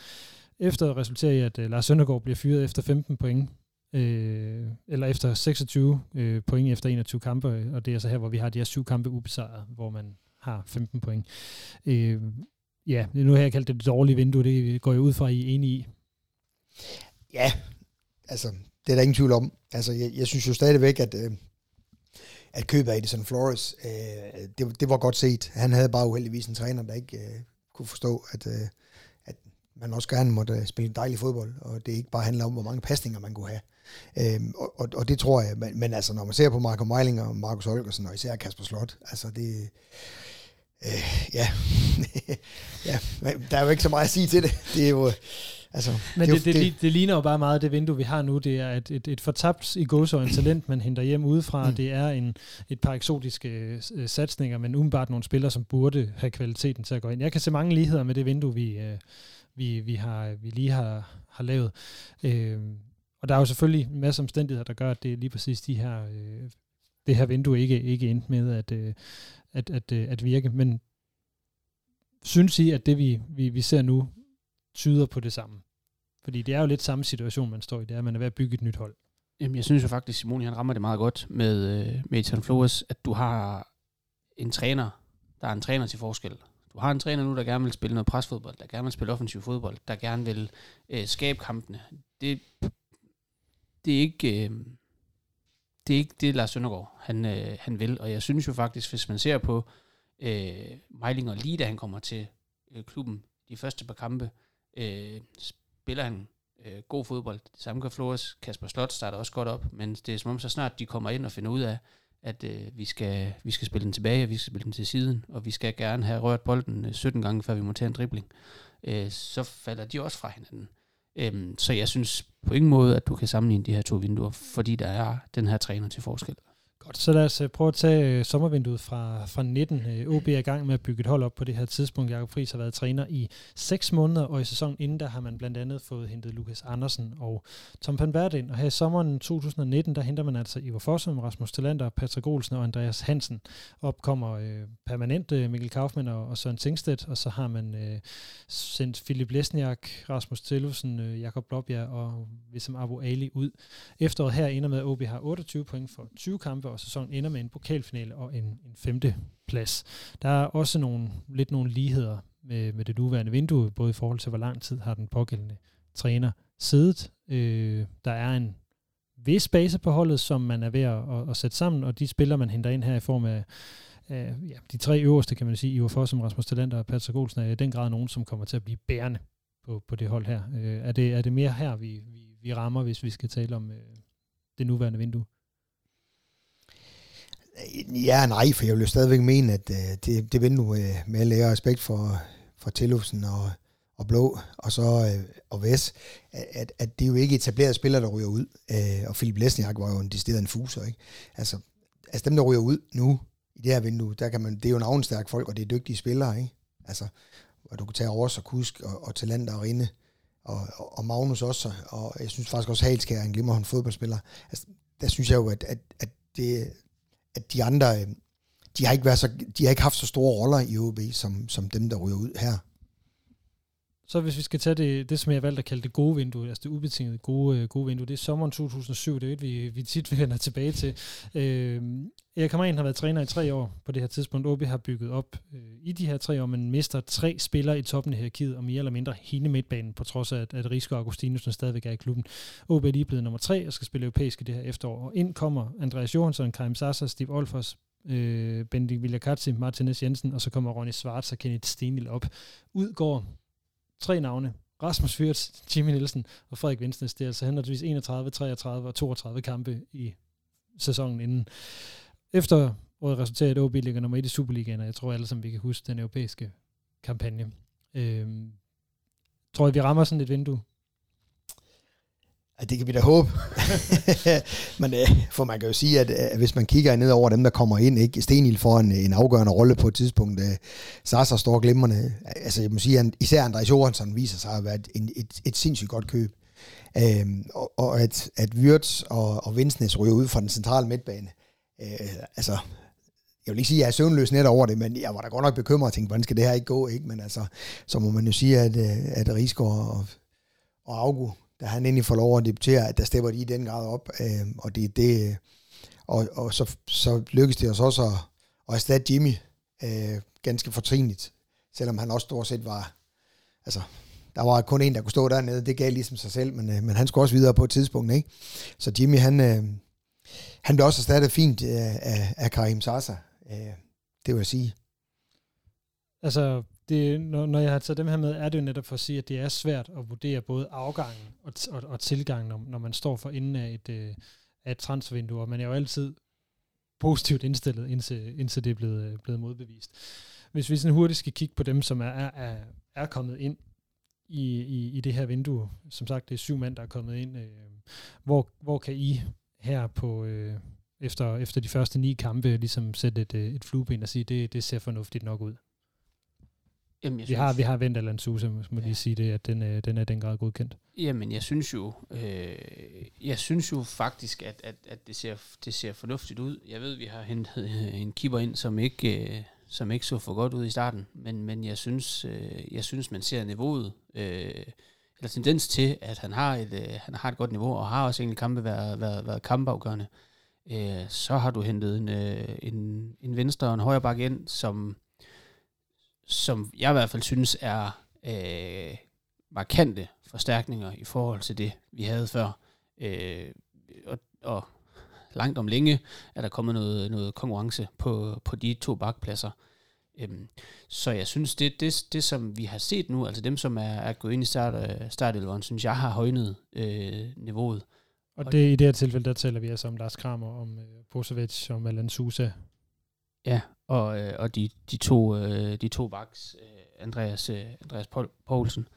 Efter resulterer i, at øh, Lars Søndergaard bliver fyret efter 15 point, øh, eller efter 26 øh, point efter 21 kampe, øh, og det er så her, hvor vi har de her syv kampe ubesejret, hvor man har 15 point. Øh, ja, nu har jeg kaldt det det dårlige vindue, det går jeg ud fra, at I er enige i. Ja, altså det er der ingen tvivl om. Altså, jeg, jeg synes jo stadigvæk, at, øh, at købet af Edison Flores, øh, det, det var godt set. Han havde bare uheldigvis en træner, der ikke øh, kunne forstå, at, øh, at man også gerne måtte øh, spille dejlig fodbold, og det ikke bare handler om, hvor mange pasninger man kunne have. Øhm, og, og, og det tror jeg, men, men altså når man ser på Marco Meiling og Markus Holgersen, og især Kasper Slot, altså det, øh, ja, ja, der er jo ikke så meget at sige til det. Det er jo, Altså, Men jo- det, det, det, det ligner jo bare meget det vindue, vi har nu. Det er et, et, et fortabt i gåsøjne talent, man henter hjem udefra. Mm. Det er en, et par eksotiske øh, satsninger, men umiddelbart nogle spillere, som burde have kvaliteten til at gå ind. Jeg kan se mange ligheder med det vindue, vi, øh, vi, vi, har, vi lige har, har lavet. Øh, og der er jo selvfølgelig en masse omstændigheder, der gør, at det er lige præcis de her, øh, det her vindue ikke, ikke endte med at, øh, at, at, øh, at virke. Men synes I, at det vi, vi, vi ser nu, tyder på det samme? Fordi det er jo lidt samme situation, man står i. Det er, at man er ved at bygge et nyt hold. Jamen, jeg synes jo faktisk, Simon han rammer det meget godt med, øh, med Ethan Flores, at du har en træner, der er en træner til forskel. Du har en træner nu, der gerne vil spille noget presfodbold, der gerne vil spille offensiv fodbold, der gerne vil øh, skabe kampene. Det, det er ikke... Øh, det er ikke det, Lars Søndergaard han, øh, han vil. Og jeg synes jo faktisk, hvis man ser på øh, Meilinger lige da han kommer til øh, klubben, de første par kampe, øh, spiller han øh, god fodbold. Det samme gør Flores. Kasper Slot starter også godt op, men det er som om så snart de kommer ind og finder ud af, at øh, vi, skal, vi skal spille den tilbage, og vi skal spille den til siden, og vi skal gerne have rørt bolden øh, 17 gange, før vi må tage en dribling, øh, så falder de også fra hinanden. Øhm, så jeg synes på ingen måde, at du kan sammenligne de her to vinduer, fordi der er den her træner til forskel. Godt, så lad os øh, prøve at tage øh, sommervinduet fra, fra 19. Øh, OB er i gang med at bygge et hold op på det her tidspunkt. Jakob Friis har været træner i 6 måneder, og i sæsonen inden der har man blandt andet fået hentet Lukas Andersen og Tom Panvert ind. Og her i sommeren 2019, der henter man altså Ivar Fossum, Rasmus Talander, Patrick Olsen og Andreas Hansen. Op kommer øh, permanent øh, Mikkel Kaufmann og, og Søren Tingstedt, og så har man øh, sendt Philip Lesniak, Rasmus Tillufsen, øh, Jakob Blåbjerg og Wissam Abu Ali ud. Efteråret her ender med, at OB har 28 point for 20 kampe, og sæsonen ender med en pokalfinale og en, en femte plads. Der er også nogle, lidt nogle ligheder med, med det nuværende vindue, både i forhold til, hvor lang tid har den pågældende træner siddet. Øh, der er en vis base på holdet, som man er ved at, at, at sætte sammen, og de spillere, man henter ind her i form af af ja, de tre øverste, kan man sige, Ivar Fossum, Rasmus Talenter og Patrick Olsen, er i den grad nogen, som kommer til at blive bærende på, på det hold her. Øh, er, det, er det mere her, vi, vi, vi rammer, hvis vi skal tale om øh, det nuværende vindue? Ja, nej, for jeg vil jo stadigvæk mene, at øh, det, det vindue øh, med alle ære respekt for, for Tillufsen og, og Blå, og så øh, og Ves, at, at det er jo ikke etablerede spillere, der ryger ud. Øh, og Philip Lesniak var jo en decideret en fuser, ikke? Altså, altså dem, der ryger ud nu, i det her vindue, der kan man, det er jo navnstærke folk, og det er dygtige spillere, ikke? Altså, og du kan tage Ros og Kusk og, og Talander og Rinde, og, og, og Magnus også, og jeg synes faktisk også, Halskær er en glimrende fodboldspiller. Altså, der synes jeg jo, at, at, at det, at de andre, øh, de har ikke, været så, de har ikke haft så store roller i OB, som, som dem, der ryger ud her. Så hvis vi skal tage det, det som jeg har valgt at kalde det gode vindue, altså det ubetingede gode, øh, gode vindue, det er sommeren 2007, det er et, vi, vi tit vender tilbage til. Øh, Erik Hamren har været træner i tre år på det her tidspunkt. OB har bygget op øh, i de her tre år, men mister tre spillere i toppen af hierarkiet, og mere eller mindre hele midtbanen, på trods af, at, at Risko og Augustinusen stadigvæk er i klubben. OB er lige blevet nummer tre og skal spille europæisk i det her efterår. Og ind kommer Andreas Johansson, Karim Sasser, Steve Olfers, øh, Bendik Villakatsi, Martinez Jensen, og så kommer Ronny Schwartz og Kenneth Stenil op. Ud går tre navne. Rasmus Fyrt, Jimmy Nielsen og Frederik Vindsnes. Det er altså henholdsvis 31, 33 og 32 kampe i sæsonen inden. Efter året resulterer, at OB ligger nummer 1 i Superligaen, og jeg tror alle sammen, vi kan huske den europæiske kampagne. Øhm, tror jeg, vi rammer sådan et vindue? Ja, det kan vi da håbe. Men øh, for man kan jo sige, at, at hvis man kigger ned over dem, der kommer ind, ikke Stenil får en, en afgørende rolle på et tidspunkt. Øh, Sasa står glimrende. Altså jeg må sige, at især Andreas Johansson viser sig at være et, et, et, sindssygt godt køb. Øhm, og, og at, at Wirtz og, og Vinsnes ryger ud fra den centrale midtbane. Øh, altså, jeg vil ikke sige, at jeg er søvnløs net over det, men jeg var da godt nok bekymret og tænkte, hvordan skal det her ikke gå, ikke? Men altså, så må man jo sige, at, øh, at Rigsgaard og, og Augu, da han endelig får lov at debutere, at der stepper de i den grad op, øh, og det det, og, og så, så lykkedes det os også at, at erstatte Jimmy øh, ganske fortrinligt, selvom han også stort set var, altså, der var kun en, der kunne stå dernede, det gav ligesom sig selv, men, øh, men han skulle også videre på et tidspunkt, ikke? Så Jimmy, han, øh, han blev også erstattet fint øh, af, af Karim Sasa, øh, det vil jeg sige. Altså, det, når, når jeg har taget dem her med, er det jo netop for at sige, at det er svært at vurdere både afgangen og, og, og tilgangen, når, når man står for inden af et, øh, af et transfervindue, og man er jo altid positivt indstillet, indtil, indtil det er blevet, øh, blevet modbevist. Hvis vi sådan hurtigt skal kigge på dem, som er, er, er kommet ind i, i, i det her vindue. Som sagt, det er syv mand, der er kommet ind. Øh, hvor, hvor kan I her på... Øh, efter, efter de første ni kampe ligesom sætte et, øh, et flueben og sige, det, det ser fornuftigt nok ud? Jamen, jeg vi, synes, har, vi har vendt Alan Sousa, må ja. lige sige det, at den, øh, den er den grad godkendt. Jamen, jeg synes jo, øh, jeg synes jo faktisk, at, at, at det, ser, det ser fornuftigt ud. Jeg ved, vi har hentet øh, en keeper ind, som ikke, øh, som ikke så for godt ud i starten, men, men jeg, synes, øh, jeg synes, man ser niveauet, øh, eller tendens til, at han har et, øh, han har et godt niveau, og har også egentlig kampe været, været, været kampafgørende. Øh, så har du hentet en, øh, en, en venstre og en højre bakke ind, som som jeg i hvert fald synes er øh, markante forstærkninger i forhold til det, vi havde før. Øh, og, og langt om længe er der kommet noget, noget konkurrence på, på de to bakpladser. Øhm, så jeg synes, det, det, det som vi har set nu, altså dem som er, er gået ind i start, øh, startelveren, synes jeg har højnet øh, niveauet. Og det, i det her tilfælde, der taler vi altså om Lars Kramer, om øh, Bosevic, om Alan Sousa. Ja, og, øh, og de, de to, øh, de to baks, øh, Andreas, øh, Andreas Poulsen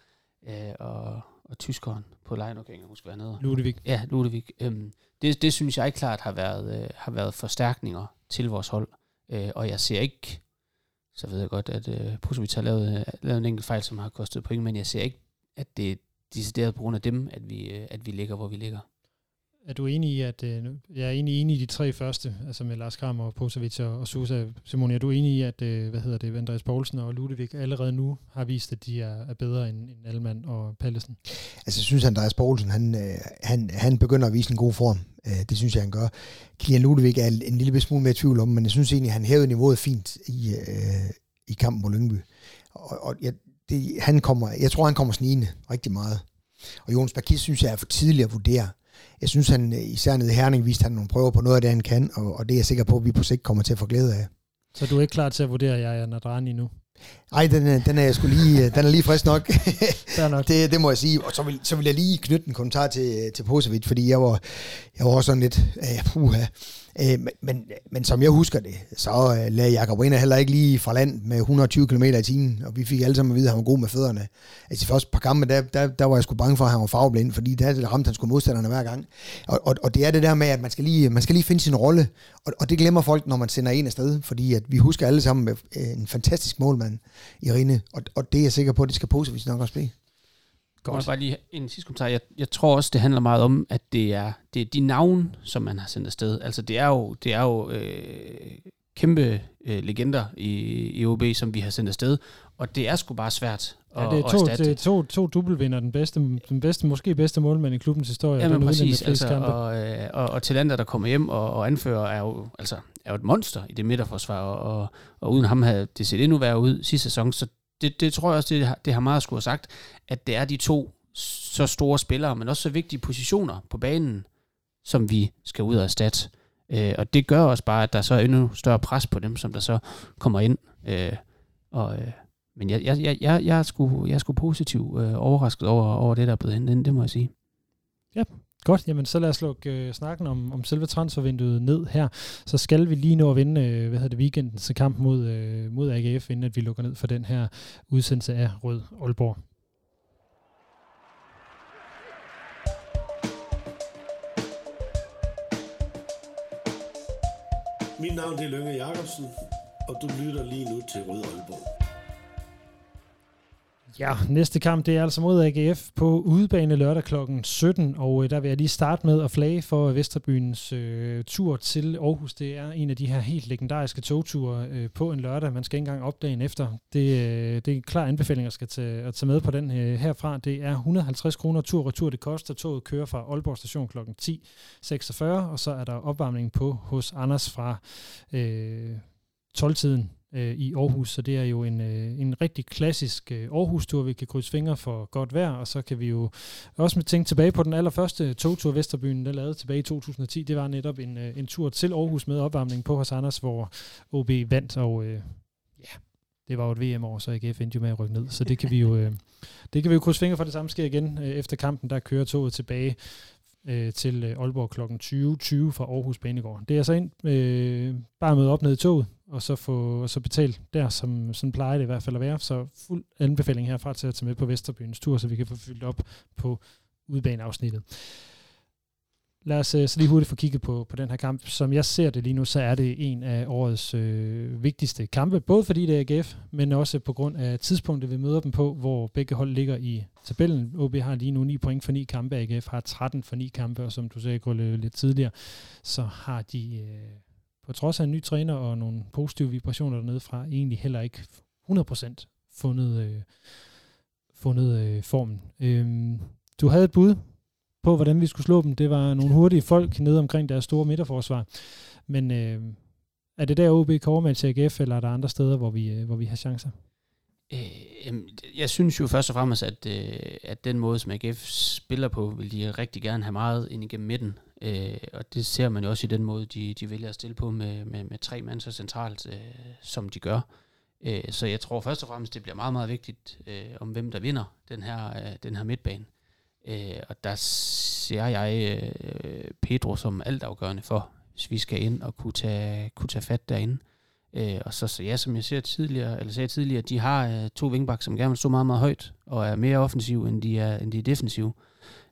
øh, og, og tyskeren på lejen, okay, jeg husker, hvad han hedder. Ludvig. Ja, Ludvig. Øhm, det, det synes jeg klart har været, øh, har været forstærkninger til vores hold, øh, og jeg ser ikke, så ved jeg godt, at øh, Pusovic har lavet, øh, lavet en enkelt fejl, som har kostet point, men jeg ser ikke, at det er decideret på grund af dem, at vi, øh, at vi ligger, hvor vi ligger. Er du enig i, at øh, jeg er enig, enig i de tre første, altså med Lars Kramer, Posevic og, og Susa. Simon, er du enig i, at øh, hvad hedder det, Andreas Poulsen og Ludvig allerede nu har vist, at de er, er bedre end, end Alman og Pallesen? Altså, jeg synes, Andreas Poulsen, han, øh, han, han begynder at vise en god form. Øh, det synes jeg, han gør. Kilian Ludvig er en lille smule mere tvivl om, men jeg synes egentlig, han hævede niveauet fint i, øh, i kampen på Lyngby. Og, og jeg, det, han kommer, jeg tror, han kommer snigende rigtig meget. Og Jonas Bakis synes jeg er for tidligt at vurdere jeg synes, han øh, især nede i Herning viste han nogle prøver på noget af det, han kan, og, og det er jeg sikker på, at vi på sigt kommer til at få glæde af. Så du er ikke klar til at vurdere jeg Nadrani nu? Nej, den, den er jeg skulle lige, øh, den er lige frisk nok. nok. det, det, må jeg sige. Og så vil, så vil jeg lige knytte en kommentar til, til Posevic, fordi jeg var, jeg var også sådan lidt, uh, puha, Øh, men, men som jeg husker det, så øh, lagde Jakob Rina heller ikke lige fra land med 120 km i timen, og vi fik alle sammen at vide, at han var god med fødderne. Altså de første par kampe, der, der, der var jeg sgu bange for, at han var farveblind, fordi der ramte han sgu modstanderne hver gang. Og, og, og det er det der med, at man skal lige, man skal lige finde sin rolle, og, og det glemmer folk, når man sender en afsted, fordi at vi husker alle sammen med en fantastisk målmand, Irine, og, og det er jeg sikker på, at det skal positivt nok også blive. Godt. Jeg bare lige en sidste kommentar. Jeg, jeg tror også, det handler meget om, at det er, det er de navn, som man har sendt afsted. Altså, det er jo, det er jo øh, kæmpe øh, legender i, i OB, som vi har sendt afsted. Og det er sgu bare svært Ja, det er to, det er to, to dubbelvinder, den bedste, den bedste, måske bedste målmand i klubbens historie. Ja, men præcis. Altså, og, øh, og, og Talander, der kommer hjem og, og anfører, er jo, altså, er jo et monster i det midterforsvar, og, og, og uden ham havde det set endnu værre ud sidste sæson, så det, det tror jeg også, det, det har meget skulle have sagt, at det er de to så store spillere, men også så vigtige positioner på banen, som vi skal ud og erstatte. Øh, og det gør også bare, at der så er endnu større pres på dem, som der så kommer ind. Øh, og, øh, men jeg, jeg, jeg, jeg, jeg, er sgu, jeg er sgu positiv øh, overrasket over, over det, der er blevet hentet, det må jeg sige. Ja, Godt, jamen så lad os lukke øh, snakken om, om selve transfervinduet ned her. Så skal vi lige nå at vinde øh, hvad hedder det, weekendens kamp mod, øh, mod AGF, inden at vi lukker ned for den her udsendelse af Rød Aalborg. Mit navn er Lønge Jacobsen, og du lytter lige nu til Rød Aalborg. Ja, næste kamp det er altså mod AGF på udebane lørdag kl. 17, og øh, der vil jeg lige starte med at flage for Vesterbyens øh, tur til Aarhus. Det er en af de her helt legendariske togture øh, på en lørdag. Man skal ikke engang op dagen efter. Det, øh, det er en klar anbefaling at, skal tage, at tage med på den øh, herfra. Det er 150 kroner tur og retur. Det koster. Toget kører fra Aalborg station kl. 10.46, og så er der opvarmning på hos Anders fra øh, 12-tiden øh, i Aarhus, så det er jo en, øh, en rigtig klassisk øh, Aarhus-tur. Vi kan krydse fingre for godt vejr, og så kan vi jo også tænke tilbage på den allerførste togtur Vesterbyen, der lavede tilbage i 2010. Det var netop en, øh, en tur til Aarhus med opvarmning på hos Anders, hvor OB vandt, og øh, ja, det var jo et VM-år, så AGF endte jo med at rykke ned. Så det kan vi jo, øh, det kan vi jo krydse fingre for, det samme sker igen øh, efter kampen. Der kører toget tilbage øh, til øh, Aalborg kl. 20.20 fra Aarhus Banegård. Det er så ind, øh, bare møde op ned i toget, og så få og så betalt der, som sådan plejer det i hvert fald at være. Så fuld anbefaling herfra til at tage med på Vesterbyens tur, så vi kan få fyldt op på udbaneafsnittet. Lad os øh, så lige hurtigt få kigget på, på den her kamp. Som jeg ser det lige nu, så er det en af årets øh, vigtigste kampe, både fordi det er AGF, men også på grund af tidspunktet, vi møder dem på, hvor begge hold ligger i tabellen. OB har lige nu 9 point for 9 kampe, AGF har 13 for 9 kampe, og som du sagde, Grølle, lidt tidligere, så har de øh, på trods af en ny træner og nogle positive vibrationer dernede fra, egentlig heller ikke 100% fundet, øh, fundet øh, formen. Øhm, du havde et bud på, hvordan vi skulle slå dem. Det var nogle hurtige folk nede omkring deres store midterforsvar. Men øh, er det der OB kommer med til AGF, eller er der andre steder, hvor vi, øh, hvor vi har chancer? Øh, jeg synes jo først og fremmest, at, øh, at den måde, som AGF spiller på, vil de rigtig gerne have meget ind igennem midten. Øh, og det ser man jo også i den måde, de, de vælger at stille på med, med, med tre mand så centralt, øh, som de gør. Øh, så jeg tror først og fremmest, det bliver meget, meget vigtigt, øh, om hvem der vinder den her, øh, den her midtbane. Øh, og der ser jeg øh, Pedro som altafgørende for, hvis vi skal ind og kunne tage, kunne tage fat derinde. Øh, Øh, og så, så ja, som jeg ser tidligere, eller sagde tidligere, de har øh, to vingbak, som gerne vil stå meget, meget højt, og er mere offensiv, end de er, end de er defensive.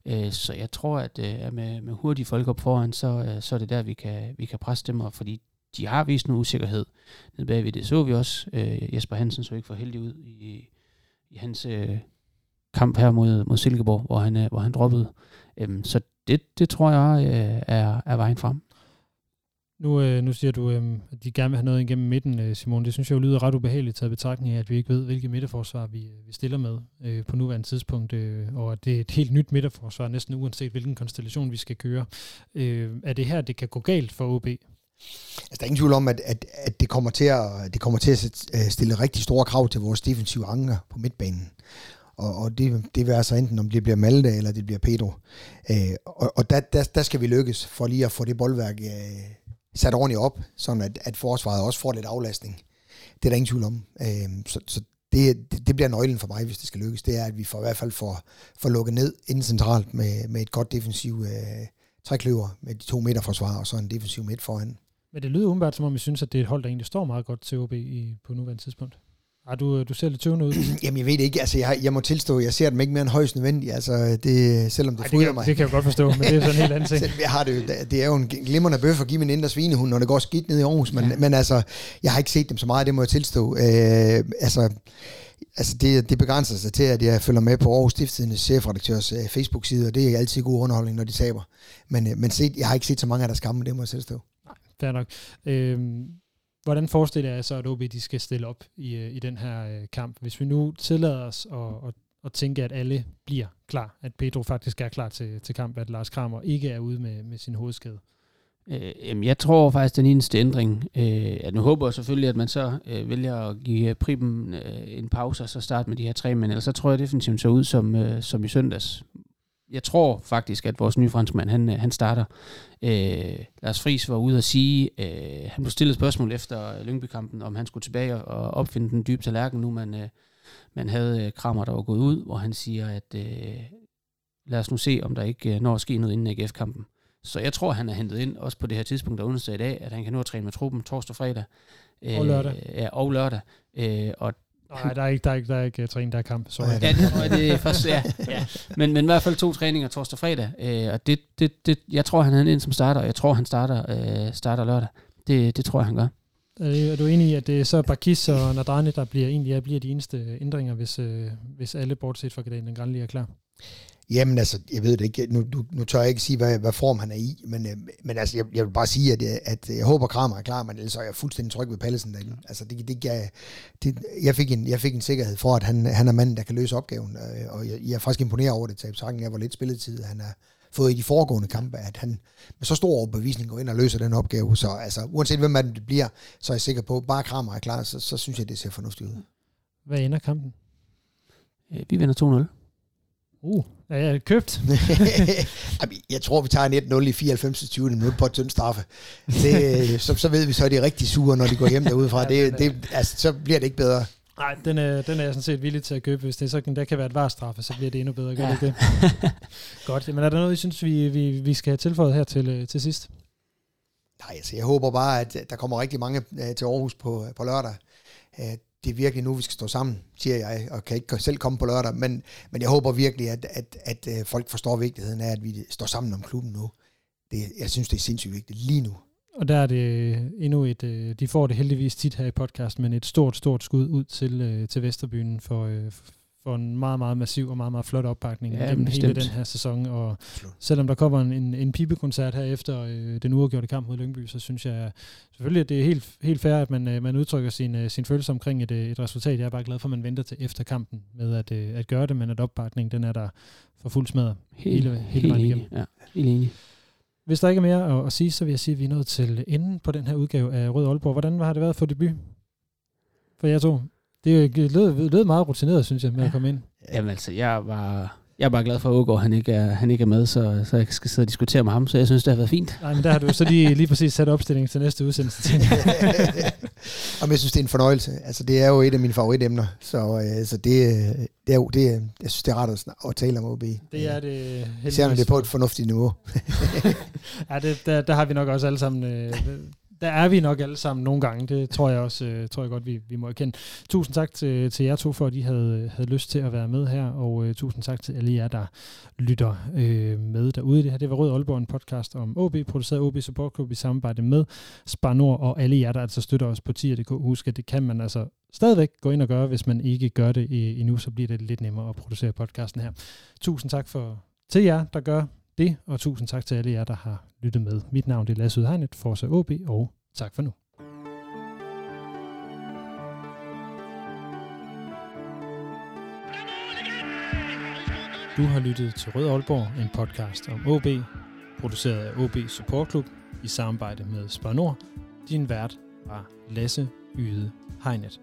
Øh, så jeg tror, at øh, med, med hurtige folk op foran, så, øh, så er det der, vi kan, vi kan presse dem, og fordi de har vist noget usikkerhed nede bagved. Det så vi også. Øh, Jesper Hansen så ikke for heldig ud i, i hans øh, kamp her mod, mod Silkeborg, hvor han, øh, hvor han droppede. Øhm, så det, det tror jeg øh, er, er vejen frem. Nu, øh, nu siger du, øh, at de gerne vil have noget igennem midten, øh, Simon. Det synes jeg jo lyder ret ubehageligt taget betragtning af, at vi ikke ved, hvilket midterforsvar vi, øh, vi stiller med øh, på nuværende tidspunkt, øh, og at det er et helt nyt midterforsvar, næsten uanset hvilken konstellation vi skal køre. Øh, er det her, det kan gå galt for OB? Altså, der er ingen tvivl om, at, at, at det kommer til at, det kommer til at øh, stille rigtig store krav til vores defensive anker på midtbanen. Og, og det, det vil altså enten, om det bliver Malte eller det bliver Pedro. Øh, og og der, der, der skal vi lykkes for lige at få det boldværk øh, sat ordentligt op, sådan at, at forsvaret også får lidt aflastning. Det er der ingen tvivl om. Øh, så, så det, det, det bliver nøglen for mig, hvis det skal lykkes. Det er, at vi får i hvert fald får, får lukket ned inden centralt med, med et godt defensiv øh, trækløver med de to meter forsvar og så en defensiv midt foran. Men det lyder umiddelbart, som om vi synes, at det er et hold, der egentlig står meget godt til OB i, på nuværende tidspunkt. Ah, du, du ser lidt tøvende ud. Jamen, jeg ved det ikke. Altså, jeg, jeg må tilstå, jeg ser dem ikke mere end højst nødvendigt. Altså, det, selvom det fryder mig. Det kan jeg godt forstå, men det er sådan en helt anden ting. jeg har det, det er jo en glimrende bøf at give min indre svinehund, når det går skidt ned i Aarhus. Men, ja. men altså, jeg har ikke set dem så meget, det må jeg tilstå. Øh, altså, altså det, det begrænser sig til, at jeg følger med på Aarhus Stiftstidens chefredaktørs uh, Facebook-side, og det er altid god underholdning, når de taber. Men, uh, men set, jeg har ikke set så mange af deres kampe, det må jeg tilstå. Nej, fair nok. Øh, Hvordan forestiller jeg så, at OB de skal stille op i, øh, i den her øh, kamp? Hvis vi nu tillader os at, at, at tænke, at alle bliver klar, at Pedro faktisk er klar til, til kamp, at Lars Kramer ikke er ude med, med sin hovedskade. Øh, jamen, jeg tror faktisk, den eneste ændring, øh, at nu håber jeg selvfølgelig, at man så øh, vælger at give øh, Priben øh, en pause, og så starte med de her tre, men ellers så tror jeg definitivt så ud som, øh, som i søndags, jeg tror faktisk, at vores nye franskmand, han, øh, han starter. Øh, Lars Friis var ude at sige, øh, han blev stillet spørgsmål efter Lyngby-kampen, om han skulle tilbage og opfinde den dybe tallerken, nu man, øh, man havde øh, Krammer, der var gået ud, hvor han siger, at øh, lad os nu se, om der ikke øh, når at ske noget inden AGF-kampen. Så jeg tror, han er hentet ind, også på det her tidspunkt, der onsdag i dag, at han kan nå at træne med truppen torsdag og fredag. Øh, og lørdag. Ja, og lørdag. Øh, og Nej, der er ikke, der er ikke, der er ikke uh, træning, der er kamp. Sorry. Ja, det tror jeg, det er først, ja. ja. Men, men i hvert fald to træninger torsdag og fredag. Øh, og det, det, det, jeg tror, han er ind som starter, og jeg tror, han starter, øh, starter lørdag. Det, det tror jeg, han gør. Er, du enig i, at det er så Bakis og Nadrani, der bliver, egentlig bliver de eneste ændringer, hvis, øh, hvis alle bortset fra den Granli er klar? Jamen altså, jeg ved det ikke. Nu, nu, nu tør jeg ikke sige, hvad, hvad form han er i, men, øh, men altså, jeg, jeg vil bare sige, at, at jeg håber, Kramer er klar, men ellers er jeg fuldstændig tryg ved Pallesen derinde. Altså, det, det, jeg, det, jeg, fik en, jeg fik en sikkerhed for, at han, han er manden, der kan løse opgaven, øh, og jeg, jeg er faktisk imponeret over det, til betragtning af, hvor lidt spilletid han har fået i de foregående kampe, at han med så stor overbevisning går ind og løser den opgave. Så altså, uanset hvem det bliver, så er jeg sikker på, at bare Kramer er klar, så, så synes jeg, det ser fornuftigt ud. Hvad ender kampen? Vi vinder 2-0. Uh, er jeg købt? jeg tror, vi tager en 1-0 i 94. 20. minut på et tyndt straffe. Det, så, så ved vi så, at de er rigtig sure, når de går hjem derudefra. Det, det, altså, så bliver det ikke bedre. Nej, den er, den er jeg sådan set villig til at købe. Hvis det er sådan, der kan være et varstraffe, så bliver det endnu bedre. Gør Ja. det? Godt. Men er der noget, I synes, vi, vi, vi skal have tilføjet her til, øh, til sidst? Nej, altså jeg håber bare, at der kommer rigtig mange øh, til Aarhus på, på lørdag. Det er virkelig nu, vi skal stå sammen, siger jeg, og kan ikke selv komme på lørdag, men, men jeg håber virkelig, at, at, at øh, folk forstår vigtigheden af, at vi står sammen om klubben nu. Det, jeg synes, det er sindssygt vigtigt lige nu. Og der er det øh, endnu et, øh, de får det heldigvis tit her i podcast, men et stort, stort skud ud til, til Vesterbyen for, for en meget, meget massiv og meget, meget flot opbakning Ja, gennem hele bestemt. den her sæson. Og selvom der kommer en, en, en pibekoncert her efter øh, den uafgjorte kamp mod Lyngby, så synes jeg selvfølgelig, at det er helt, helt fair, at man, øh, man udtrykker sin, øh, sin følelse omkring et, øh, et resultat. Jeg er bare glad for, at man venter til efter kampen med at, øh, at gøre det, men at opbakningen, den er der for fuld smadret. Helt, Hele- hele, hele vejen enig. Ja, helt enig. Hvis der ikke er mere at, at sige, så vil jeg sige, at vi er nået til enden på den her udgave af Rød Aalborg. Hvordan har det været for debut? For jer to? Det lød, lød meget rutineret, synes jeg, med at komme ind. Jamen altså, jeg var... Jeg er bare glad for, at Ågaard han ikke er, han ikke er med, så, så jeg skal sidde og diskutere med ham, så jeg synes, det har været fint. Nej, men der har du så lige, lige præcis sat opstillingen til næste udsendelse. tænker jeg. Synes, det er en fornøjelse. Altså, det er jo et af mine favoritemner, så, øh, så det, øh, det er jo, det, er- jeg synes, det er rart at, at tale om OB. Det er det Især når det er på et fornuftigt niveau. ja, det, der, der har vi nok også alle sammen... Øh, der er vi nok alle sammen nogle gange. Det tror jeg også, øh, tror jeg godt, vi, vi må erkende. Tusind tak til, til jer to, for at I havde, havde lyst til at være med her, og øh, tusind tak til alle jer, der lytter øh, med derude. Det her det var Rød Aalborg, en podcast om OB, produceret af OB Support Club i samarbejde med Spar Nord, og alle jer, der altså støtter os på tier.dk. Husk, at det kan man altså stadigvæk gå ind og gøre. Hvis man ikke gør det endnu, så bliver det lidt nemmere at producere podcasten her. Tusind tak for, til jer, der gør det, og tusind tak til alle jer, der har lyttet med. Mit navn er Lasse Udhegnet, Forza OB, og tak for nu. Du har lyttet til Rød Aalborg, en podcast om OB, produceret af OB Support Club i samarbejde med Spar Nord. Din vært var Lasse Yde Hegnet.